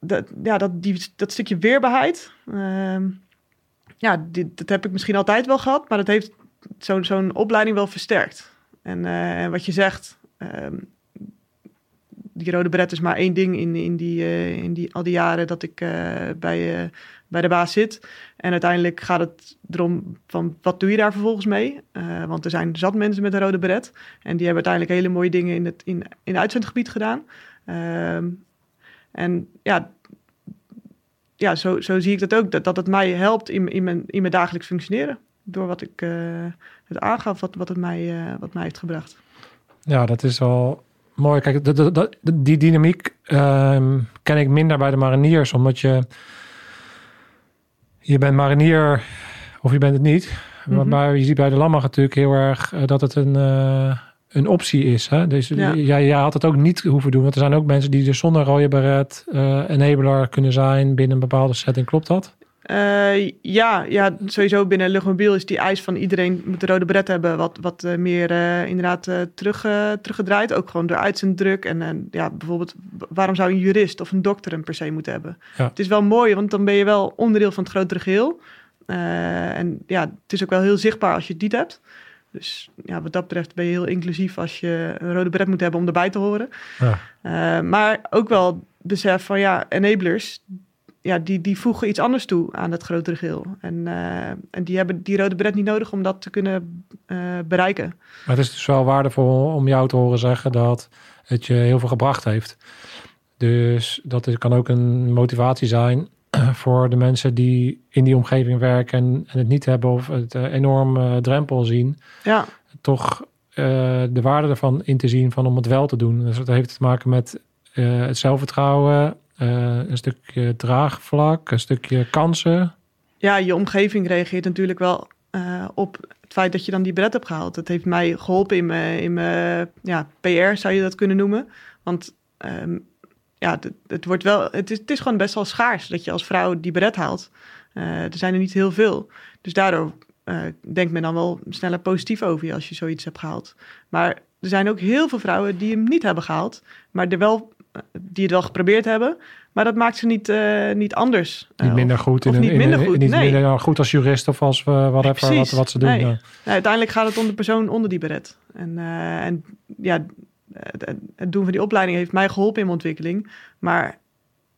dat, ja, dat, die, dat stukje weerbaarheid. ehm, ja, dit, dat heb ik misschien altijd wel gehad, maar dat heeft zo'n zo'n opleiding wel versterkt. En eh, wat je zegt, ehm, die rode beret is maar één ding in, in, die, eh, in die, al die jaren dat ik eh, bij, bij de baas zit. En uiteindelijk gaat het erom van wat doe je daar vervolgens mee? Want er zijn zat mensen met een rode beret. En die hebben uiteindelijk hele mooie dingen in het, in, in uitzendgebied gedaan. Ehm, en ja, ja zo, zo zie ik dat ook. Dat, dat het mij helpt in, in, mijn, in mijn dagelijks functioneren. Door wat ik eh, het aangaf, wat, wat het mij, eh, wat mij heeft gebracht. Ja, dat is al mooi. Kijk, de, de, de- die dynamiek ehm, ken ik minder bij de mariniers, omdat je je bent marinier of je bent het niet. Mhm. Maar je ziet bij de Landmacht natuurlijk heel erg eh, dat het een, een optie is. Hè? Dus Ja. jij, jij had het ook niet hoeven doen, want er zijn ook mensen die dus zonder rode beret enabler kunnen zijn binnen een bepaalde setting. Klopt dat? Eh, ja, ja, sowieso binnen luchtmobiel is die eis van iedereen moet een rode bret hebben. Wat, wat eh, meer eh, inderdaad terug, teruggedraaid. Ook gewoon door uitzenddruk. En, en ja, bijvoorbeeld, waarom zou een jurist of een dokter hem per se moeten hebben? Ja. Het is wel mooi, want dan ben je wel onderdeel van het grotere geheel. Eh, en ja, het is ook wel heel zichtbaar als je het niet hebt. Dus ja, wat dat betreft ben je heel inclusief als je een rode bret moet hebben om erbij te horen. Ja. Maar ook wel besef van ja, enablers, ja, die, die voegen iets anders toe aan het grotere geheel. En, eh, en die hebben die rode bret niet nodig om dat te kunnen eh, bereiken. Maar het is dus wel waardevol om jou te horen zeggen dat het je heel veel gebracht heeft. Dus dat is- kan ook een motivatie zijn voor de mensen die in die omgeving werken en, en het niet hebben of het eh, enorm eh, drempel zien. Ja, Toch de waarde ervan in te zien van om het wel te doen. Dus dat heeft te maken met het zelfvertrouwen, een stukje draagvlak, een stukje kansen. ja, je omgeving reageert natuurlijk wel eh, op het feit dat je dan die bret hebt gehaald. Dat heeft mij geholpen in mijn, in mijn ja, PR, zou je dat kunnen noemen. Want ehm, ja, het, het, wordt wel, het, is, het is gewoon best wel schaars dat je als vrouw die bret haalt. Eh, er zijn er niet heel veel. Dus daardoor eh, denkt men dan wel sneller positief over je als je zoiets hebt gehaald. Maar er zijn ook heel veel vrouwen die hem niet hebben gehaald, maar er wel, eh, die het wel geprobeerd hebben. Maar dat maakt ze niet, eh, niet anders. Niet Eh, minder goed. of in, niet in, minder goed, Niet nee. minder goed als jurist of als uh, whatever, wat, wat ze doen. Nee. Nou, uiteindelijk gaat het om de persoon onder die beret. En, eh, en ja, het, doen van die opleiding heeft mij geholpen in mijn ontwikkeling. Maar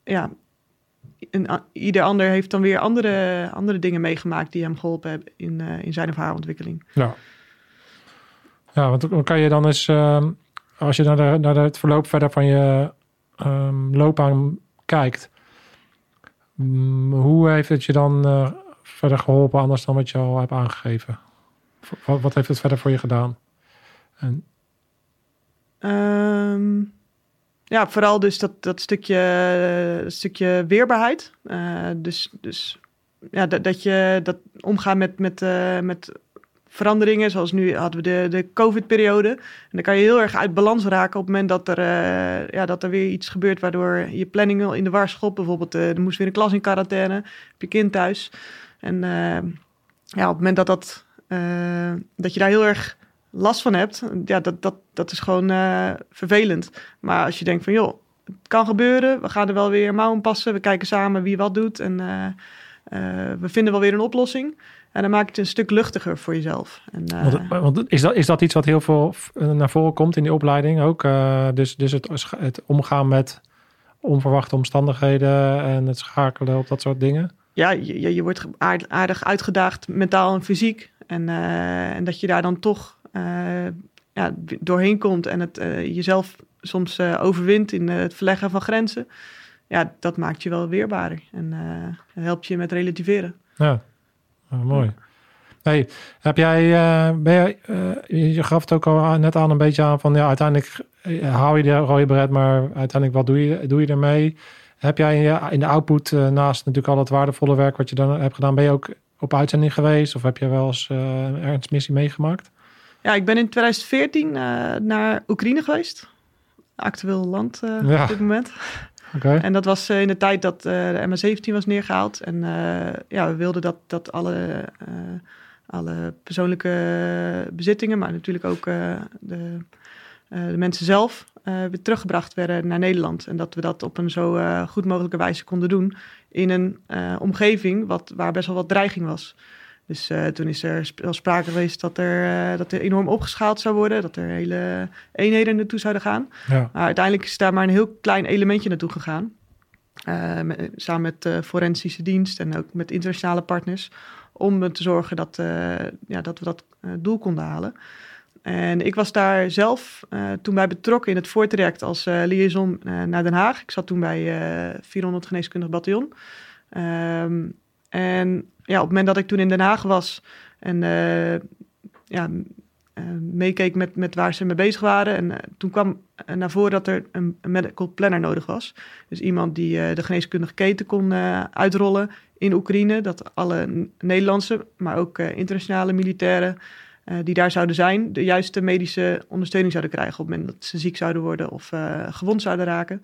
ja, een, ieder ander heeft dan weer andere, andere dingen meegemaakt die hem geholpen hebben in, eh, in zijn of haar ontwikkeling. Ja. Ja, want dan kan je dan eens, ehm, als je naar, de, naar het verloop verder van je ehm, loopbaan kijkt, mm, hoe heeft het je dan eh, verder geholpen, anders dan wat je al hebt aangegeven? Wat, wat heeft het verder voor je gedaan? En, Ehm, ja, vooral dus dat, dat stukje, dat stukje weerbaarheid. Eh, dus dus ja, dat, dat je dat omgaan met, met, eh, met veranderingen. Zoals nu hadden we de, de COVID-periode. En dan kan je heel erg uit balans raken op het moment dat er, eh, ja, dat er weer iets gebeurt waardoor je planning in de war schopt. Bijvoorbeeld, eh, er moest weer een klas in quarantaine, heb je kind thuis. En eh, ja, op het moment dat, dat, dat je daar heel erg last van hebt, ja, dat, dat, dat is gewoon vervelend. Maar als je denkt van, joh, het kan gebeuren, we gaan er wel weer mouwen passen, we kijken samen wie wat doet en we vinden wel weer een oplossing. En dan maak je het een stuk luchtiger voor jezelf. En, eh, want, want is, dat, is dat iets wat heel veel naar voren komt in die opleiding ook? Eh, dus dus het, het omgaan met onverwachte omstandigheden en het schakelen op dat soort dingen? ja, je, je- wordt aard- aardig uitgedaagd mentaal en fysiek. En, eh, en dat je daar dan toch ja, doorheen komt en het jezelf soms overwint in het verleggen van grenzen. Ja, dat maakt je wel weerbaarder en helpt je met relativeren. Ja, Ah, mooi. Hey, heb jij, eh, ben jij, eh, je gaf het ook al net aan een beetje aan van ja, uiteindelijk eh, hou je de rode beret, maar uiteindelijk wat doe je, doe je ermee? Heb jij in, de output, eh, naast natuurlijk al het waardevolle werk wat je dan hebt gedaan, ben je ook op uitzending geweest of heb je wel eens eh een ernstmissie meegemaakt? Ja, ik ben in 2014 eh, naar Oekraïne geweest. Actueel land eh, Ja. op dit moment. En dat was eh, in de tijd dat eh, de MH17 was neergehaald. En eh, ja, we wilden dat, dat alle, alle persoonlijke bezittingen, maar natuurlijk ook de, de mensen zelf, weer teruggebracht werden naar Nederland. En dat we dat op een zo goed mogelijke wijze konden doen in een omgeving wat, waar best wel wat dreiging was. Dus eh, toen is er sp- wel sprake geweest dat er, eh, dat er enorm opgeschaald zou worden, dat er hele eenheden naartoe zouden gaan. Ja. Maar uiteindelijk is daar maar een heel klein elementje naartoe gegaan. Eh, met- samen met de forensische dienst en ook met internationale partners. Om te zorgen dat, ja, dat we dat doel konden halen. En ik was daar zelf toen bij betrokken in het voortraject als liaison naar Den Haag. Ik zat toen bij eh 400 Geneeskundig Bataljon. Ehm, en ja, op het moment dat ik toen in Den Haag was en eh, ja, eh, meekeek met, met waar ze mee bezig waren. En eh, toen kwam naar voren dat er een, een medical planner nodig was. Dus iemand die de geneeskundige keten kon uitrollen in Oekraïne. Dat alle Nederlandse, maar ook internationale militairen die daar zouden zijn, de juiste medische ondersteuning zouden krijgen op het moment dat ze ziek zouden worden of gewond zouden raken.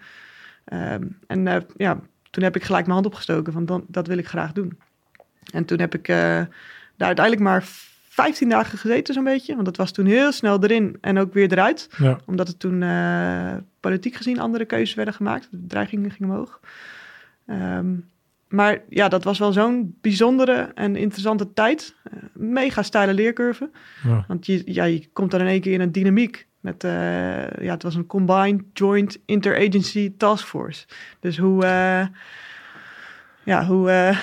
Ehm, en ja, toen heb ik gelijk mijn hand opgestoken van dan, dat wil ik graag doen. En toen heb ik eh, daar uiteindelijk maar 15 dagen gezeten zo'n beetje. Want dat was toen heel snel erin en ook weer eruit. Ja. Omdat het toen eh, politiek gezien andere keuzes werden gemaakt. De dreigingen gingen omhoog. Ehm, maar ja, dat was wel zo'n bijzondere en interessante tijd. Eh, mega steile leercurve. Ja. Want je, ja, je komt dan in één keer in een dynamiek. Met, eh, ja, het was een Combined Joint Interagency Task Force. Dus hoe... eh, ja, hoe... eh,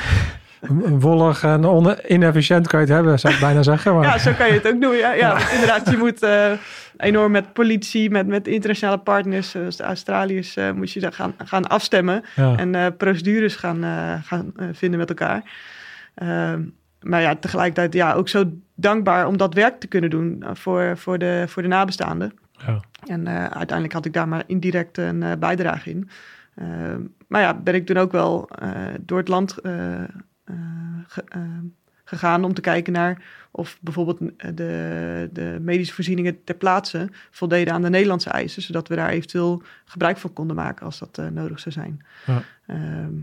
Wollig en inefficiënt kan je het hebben, zou ik bijna zeggen. Maar, Ja, zo kan je het ook doen. Ja, ja, want inderdaad, je moet enorm met politie, met, met internationale partners, zoals de Australiërs, moet je daar gaan, gaan afstemmen ja. en procedures gaan, gaan vinden met elkaar. Ehm, maar ja, tegelijkertijd ja, ook zo dankbaar om dat werk te kunnen doen eh, voor, voor, de, voor de nabestaanden. Ja. En eh, uiteindelijk had ik daar maar indirect een eh, bijdrage in. Ehm, maar ja, ben ik toen ook wel door het land ge- gegaan om te kijken naar of bijvoorbeeld de, de medische voorzieningen ter plaatse voldeden aan de Nederlandse eisen, zodat we daar eventueel gebruik van konden maken als dat nodig zou zijn. Ja. Ehm,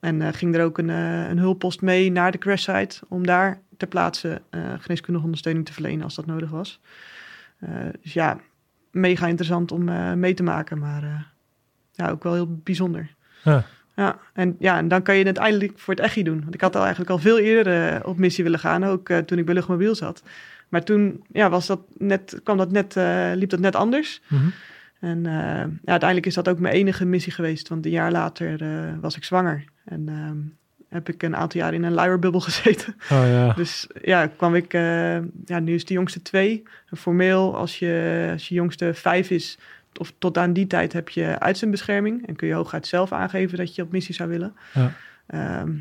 en eh, ging er ook een, eh, een hulppost mee naar de crashsite om daar ter plaatse eh, geneeskundige ondersteuning te verlenen als dat nodig was. Dus ja, mega interessant om mee te maken, maar ja, ook wel heel bijzonder. Ja. Ja, en, ja, en dan kan je het eindelijk voor het echi doen. Want ik had al eigenlijk al veel eerder op missie willen gaan, ook toen ik bij Luchtmobiel zat. Maar toen ja, was dat net, kwam dat net, liep dat net anders. Mhm. En ja, uiteindelijk is dat ook mijn enige missie geweest, want een jaar later was ik zwanger. En ehm, heb ik een aantal jaar in een luierbubbel gezeten. Oh ja. Dus ja, kwam ik, eh, ja, nu is de jongste twee. En formeel, als je, als je jongste vijf is, of tot aan die tijd heb je uitzendbescherming. En kun je hooguit zelf aangeven dat je op missie zou willen. Ja. Ehm,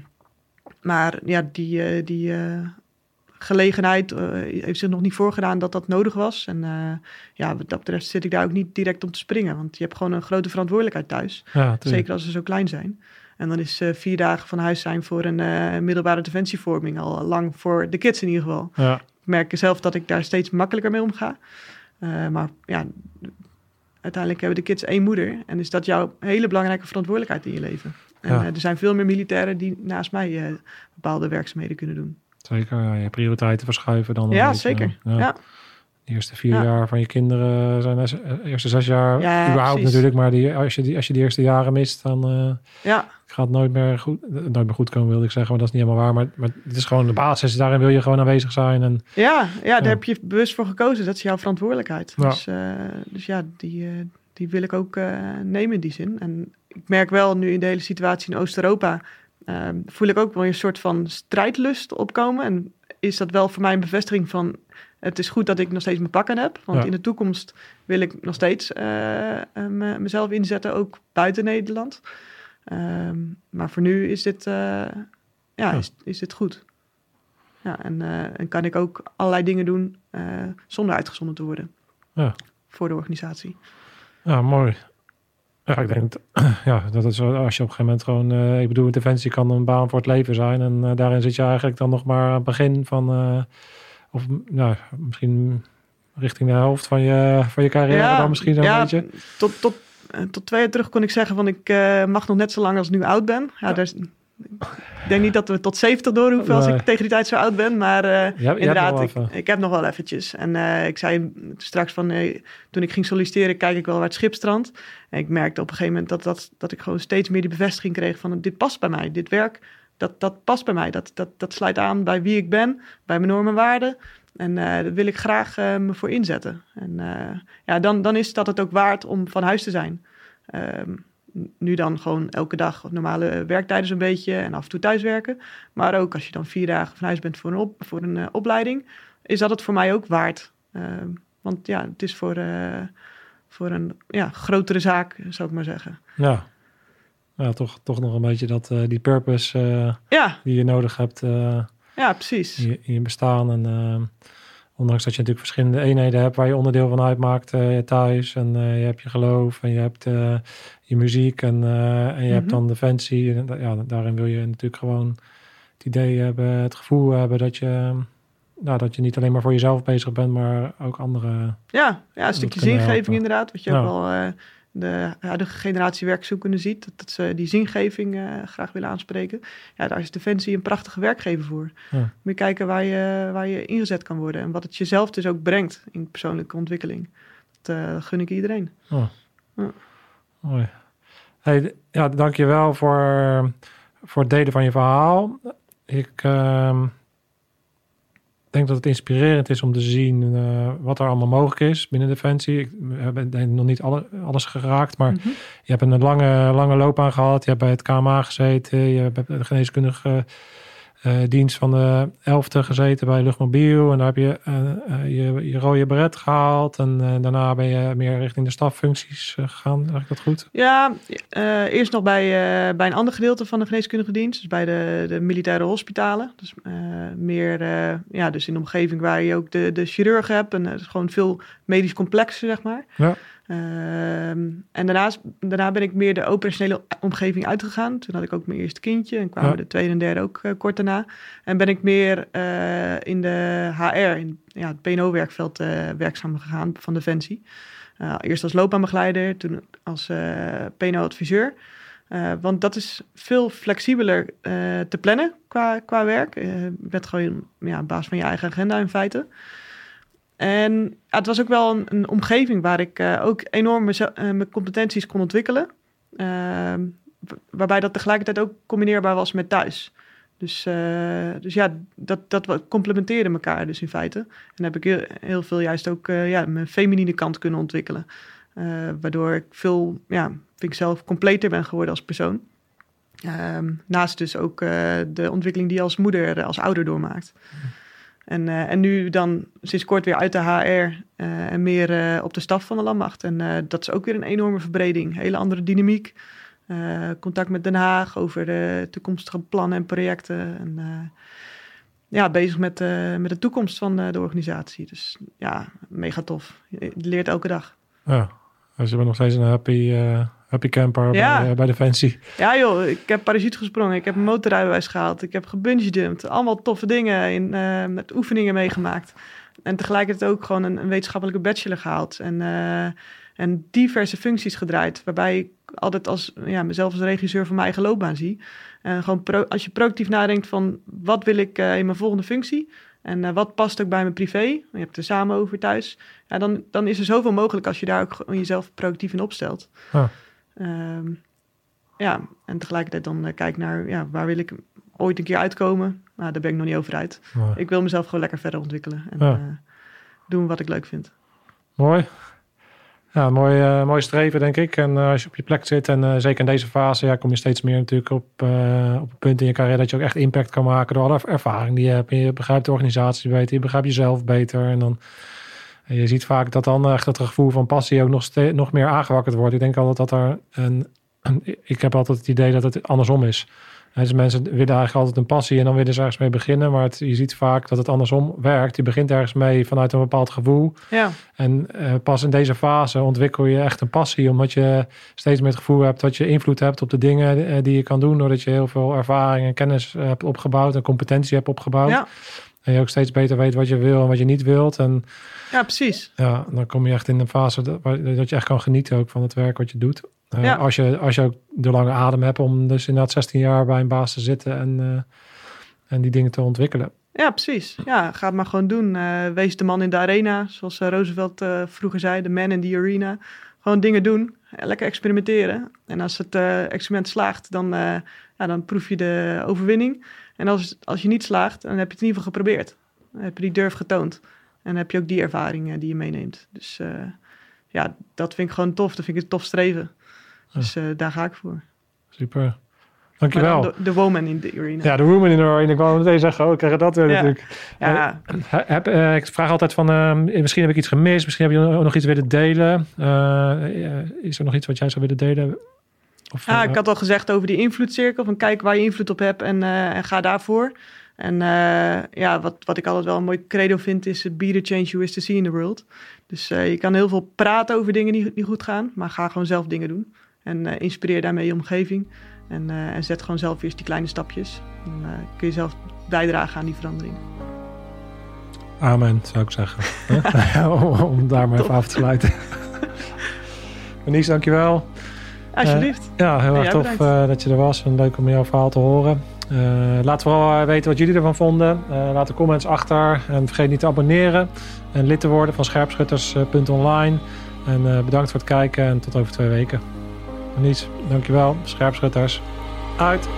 maar ja, die, eh, die eh, gelegenheid heeft zich nog niet voorgedaan dat dat nodig was. En ja, wat dat betreft zit ik daar ook niet direct om te springen. Want je hebt gewoon een grote verantwoordelijkheid thuis. ja. Zeker als ze zo klein zijn. En dan is eh, vier dagen van huis zijn voor een eh, middelbare defensievorming al lang voor de kids in ieder geval. Ja. Ik merk zelf dat ik daar steeds makkelijker mee omga. Eh, maar ja, uiteindelijk hebben de kids één moeder. En is dat jouw hele belangrijke verantwoordelijkheid in je leven. En Ja. er zijn veel meer militairen die naast mij bepaalde werkzaamheden kunnen doen. Zeker, ja, je prioriteiten verschuiven dan. ja, beetje. zeker. Ja. De eerste vier Ja. jaar van je kinderen zijn de eh, eerste zes jaar Ja, überhaupt precies. natuurlijk. Maar die, als, je die, als je die eerste jaren mist, dan eh, ja, gaat het nooit meer goed, eh, nooit meer goed komen, wilde ik zeggen. Maar dat is niet helemaal waar. Maar, maar het is gewoon de basis. Daarin wil je gewoon aanwezig zijn. En ja, ja, daar Ja. heb je bewust voor gekozen. Dat is jouw verantwoordelijkheid. Dus, dus ja, die, die wil ik ook nemen in die zin. En ik merk wel nu in de hele situatie in Oost-Europa... eh, voel ik ook wel een soort van strijdlust opkomen. En is dat wel voor mij een bevestiging van... het is goed dat ik nog steeds mijn pakken heb. Want Ja. in de toekomst wil ik nog steeds eh, eh, me- mezelf inzetten, ook buiten Nederland. Ehm, maar voor nu is dit, eh, ja, Ja. Is, is dit goed. Ja, en, en kan ik ook allerlei dingen doen zonder uitgezonden te worden. Ja. Voor de organisatie. ja, mooi. Ja, ik denk ja, dat is als je op een gegeven moment gewoon... ik bedoel, defensie kan een baan voor het leven zijn. En daarin zit je eigenlijk dan nog maar aan het begin van... of nou, misschien richting de helft van je, van je carrière dan misschien een ja, beetje. Tot, tot, eh, tot twee jaar terug kon ik zeggen van ik eh, mag nog net zo lang als ik nu oud ben. Ja, Ja. Daar, is- Ik denk niet dat we tot 70 door hoeven als ik tegen die tijd zo oud ben. Maar eh, inderdaad, ik, ik heb nog wel eventjes. En ik zei straks van, eh, toen ik ging solliciteren, kijk ik wel waar het schip strandt. En ik merkte op een gegeven moment dat, dat, dat ik gewoon steeds meer die bevestiging kreeg van, dit past bij mij. Dit werk, dat, dat past bij mij. Dat, dat, dat sluit aan bij wie ik ben, bij mijn normen en waarden. En eh, daar wil ik graag eh, me voor inzetten. En eh, ja, dan, dan is dat het ook waard om van huis te zijn. Ehm, nu dan gewoon elke dag normale werktijden zo'n beetje en af en toe thuiswerken. Maar ook als je dan vier dagen van huis bent voor een, op, voor een opleiding, is dat het voor mij ook waard. Ehm, want ja, het is voor, voor een ja, grotere zaak, zou ik maar zeggen. Ja. Ja, toch, toch nog een beetje dat, eh, die purpose eh, Ja, die je nodig hebt eh, ja precies. in, je, in je bestaan. En ondanks dat je natuurlijk verschillende eenheden hebt waar je onderdeel van uitmaakt thuis. En je hebt je geloof en je hebt je muziek en, en je hebt Mhm. dan defensie. En, da- ja, daarin wil je natuurlijk gewoon het idee hebben, het gevoel hebben dat je, nou, dat je niet alleen maar voor jezelf bezig bent, maar ook anderen. Ja, ja een stukje zingeving helpen. inderdaad. Wat je ook wel de huidige generatie werkzoekenden ziet. Dat, dat ze die zingeving eh, graag willen aanspreken. Ja, daar is Defensie een prachtige werkgever voor. Ja. Moet je kijken waar je, waar je ingezet kan worden. En wat het jezelf dus ook brengt in persoonlijke ontwikkeling. Dat eh, gun ik iedereen. Mooi. Hey, ja, dankjewel voor, voor het delen van je verhaal. Ik ehm, denk dat het inspirerend is om te zien eh, wat er allemaal mogelijk is binnen Defensie. Ik heb denk nog niet alle, alles geraakt, maar Mhm. je hebt een lange, lange loopbaan gehad. Je hebt bij het KMA gezeten. Je hebt geneeskundige dienst van de 11e gezeten bij Luchtmobiel. En daar heb je eh, eh, je, je rode beret gehaald. En eh, daarna ben je meer richting de staffuncties eh, gegaan. Zeg ik dat goed? Ja, eh, eerst nog bij, eh, bij een ander gedeelte van de geneeskundige dienst. Dus bij de, de militaire hospitalen. Dus eh, meer, eh, ja, dus in de omgeving waar je ook de, de chirurg hebt. En het is gewoon veel medisch complexer, zeg maar. Ja. Ehm, en daarnaast, daarna ben ik meer de operationele omgeving uitgegaan. Toen had ik ook mijn eerste kindje en kwamen Ja. de tweede en derde ook eh, kort daarna. En ben ik meer eh, in de HR, in ja, het PNO-werkveld eh, werkzaam gegaan van Defensie. Eerst als loopbaanbegeleider, toen als PNO-adviseur. Want dat is veel flexibeler te plannen qua, qua werk. Je bent gewoon ja, baas van je eigen agenda in feite. En ja, het was ook wel een, omgeving waar ik eh, ook enorm eh, mijn competenties kon ontwikkelen. Ehm, waarbij dat tegelijkertijd ook combineerbaar was met thuis. Dus, eh, dus ja, dat, dat complementeerde elkaar dus in feite. En heb ik heel, veel juist ook ja, mijn feminine kant kunnen ontwikkelen. Waardoor ik veel, ja, vind ik zelf completer ben geworden als persoon. Ehm, naast dus ook de ontwikkeling die je als moeder, als ouder doormaakt. En, eh, en nu dan sinds kort weer uit de HR eh, en meer eh, op de staf van de landmacht. En dat is ook weer een enorme verbreding. Hele andere dynamiek. Contact met Den Haag over de toekomstige plannen en projecten. En ja, bezig met, met de toekomst van de organisatie. Dus ja, mega tof. Je leert elke dag. Ja, je bent nog steeds een happy, happy camper Ja. bij, eh, bij Defensie. Ja joh, ik heb parachute gesprongen, ik heb een motorrijbewijs gehaald, ik heb gebungee Allemaal toffe dingen in, eh, met oefeningen meegemaakt. En tegelijkertijd ook gewoon een, een wetenschappelijke bachelor gehaald. En, eh, en diverse functies gedraaid. Waarbij ik altijd als, ja, mezelf als regisseur van mijn eigen loopbaan zie. En gewoon pro- als je proactief nadenkt van wat wil ik in mijn volgende functie. En wat past ook bij mijn privé. Je hebt het er samen over thuis. Ja, dan, dan is er zoveel mogelijk als je daar ook jezelf proactief in opstelt. Ja. Ehm, ja, en tegelijkertijd dan eh, kijk naar ja, waar wil ik ooit een keer uitkomen. Nou, daar ben ik nog niet over uit. Mooi. Ik wil mezelf gewoon lekker verder ontwikkelen. En Ja. eh, doen wat ik leuk vind. Mooi. Ja, mooi, eh, mooi streven, denk ik. En als je op je plek zit, en zeker in deze fase, ja, kom je steeds meer natuurlijk op, op een punt in je carrière dat je ook echt impact kan maken door alle ervaring die je hebt. Je begrijpt de organisatie beter, je begrijpt jezelf beter. En dan en je ziet vaak dat dan echt het gevoel van passie ook nog, ste- nog meer aangewakkerd wordt. Ik denk altijd dat er een, een- ik heb altijd het idee dat het andersom is. Dus mensen willen eigenlijk altijd een passie en dan willen ze ergens mee beginnen. Maar het- je ziet vaak dat het andersom werkt. Je begint ergens mee vanuit een bepaald gevoel. Ja, En eh, pas in deze fase ontwikkel je echt een passie, omdat je steeds meer het gevoel hebt dat je invloed hebt op de dingen eh, die je kan doen, doordat je heel veel ervaring en kennis hebt opgebouwd en competentie hebt opgebouwd. Ja. En je ook steeds beter weet wat je wil en wat je niet wilt. En ja precies. ja, dan kom je echt in een fase dat, dat je echt kan genieten ook van het werk wat je doet. Eh, Ja. als, je, als je ook de lange adem hebt om dus inderdaad 16 jaar bij een baas te zitten en, eh, en die dingen te ontwikkelen. Ja, precies. Ja, ga het maar gewoon doen. Eh, wees de man in de arena, zoals Roosevelt vroeger zei, de man in the arena. Gewoon dingen doen, lekker experimenteren. En als het experiment slaagt, dan, ja, dan proef je de overwinning. En als, als je niet slaagt, dan heb je het in ieder geval geprobeerd. Dan heb je die durf getoond. En dan heb je ook die ervaring eh, die je meeneemt. Dus eh, ja, dat vind ik gewoon tof. Dat vind ik een tof streven. Dus eh, daar ga ik voor. Super. Dankjewel. dan de, de woman in the arena. Ja, de woman in the arena. Ik wou meteen zeggen, oh, ik krijg dat weer Ja. natuurlijk. ja, Heb, eh, ik vraag altijd van, eh, misschien heb ik iets gemist, misschien heb je nog iets willen delen. Is er nog iets wat jij zou willen delen? Of, Ja, eh, ik had al gezegd over die invloedcirkel. Van kijk waar je invloed op hebt en, eh, en ga daarvoor. En eh, ja, wat, wat ik altijd wel een mooi credo vind is... be the change you wish to see in the world. Dus je kan heel veel praten over dingen die niet goed gaan... maar ga gewoon zelf dingen doen. En inspireer daarmee je omgeving. En, en zet gewoon zelf eerst die kleine stapjes. Dan kun je zelf bijdragen aan die verandering. Amen, zou ik zeggen. Om, om daar maar even af te sluiten. Manies, dankjewel. Alsjeblieft. Ja, heel erg tof eh, dat je er was. En leuk om jouw verhaal te horen. Eh, laat vooral eh, weten wat jullie ervan vonden. Eh, laat de comments achter. En vergeet niet te abonneren. En lid te worden van scherpschutters.online. En eh, bedankt voor het kijken. En tot over twee weken. Niets, dankjewel. Scherpschutters. Uit.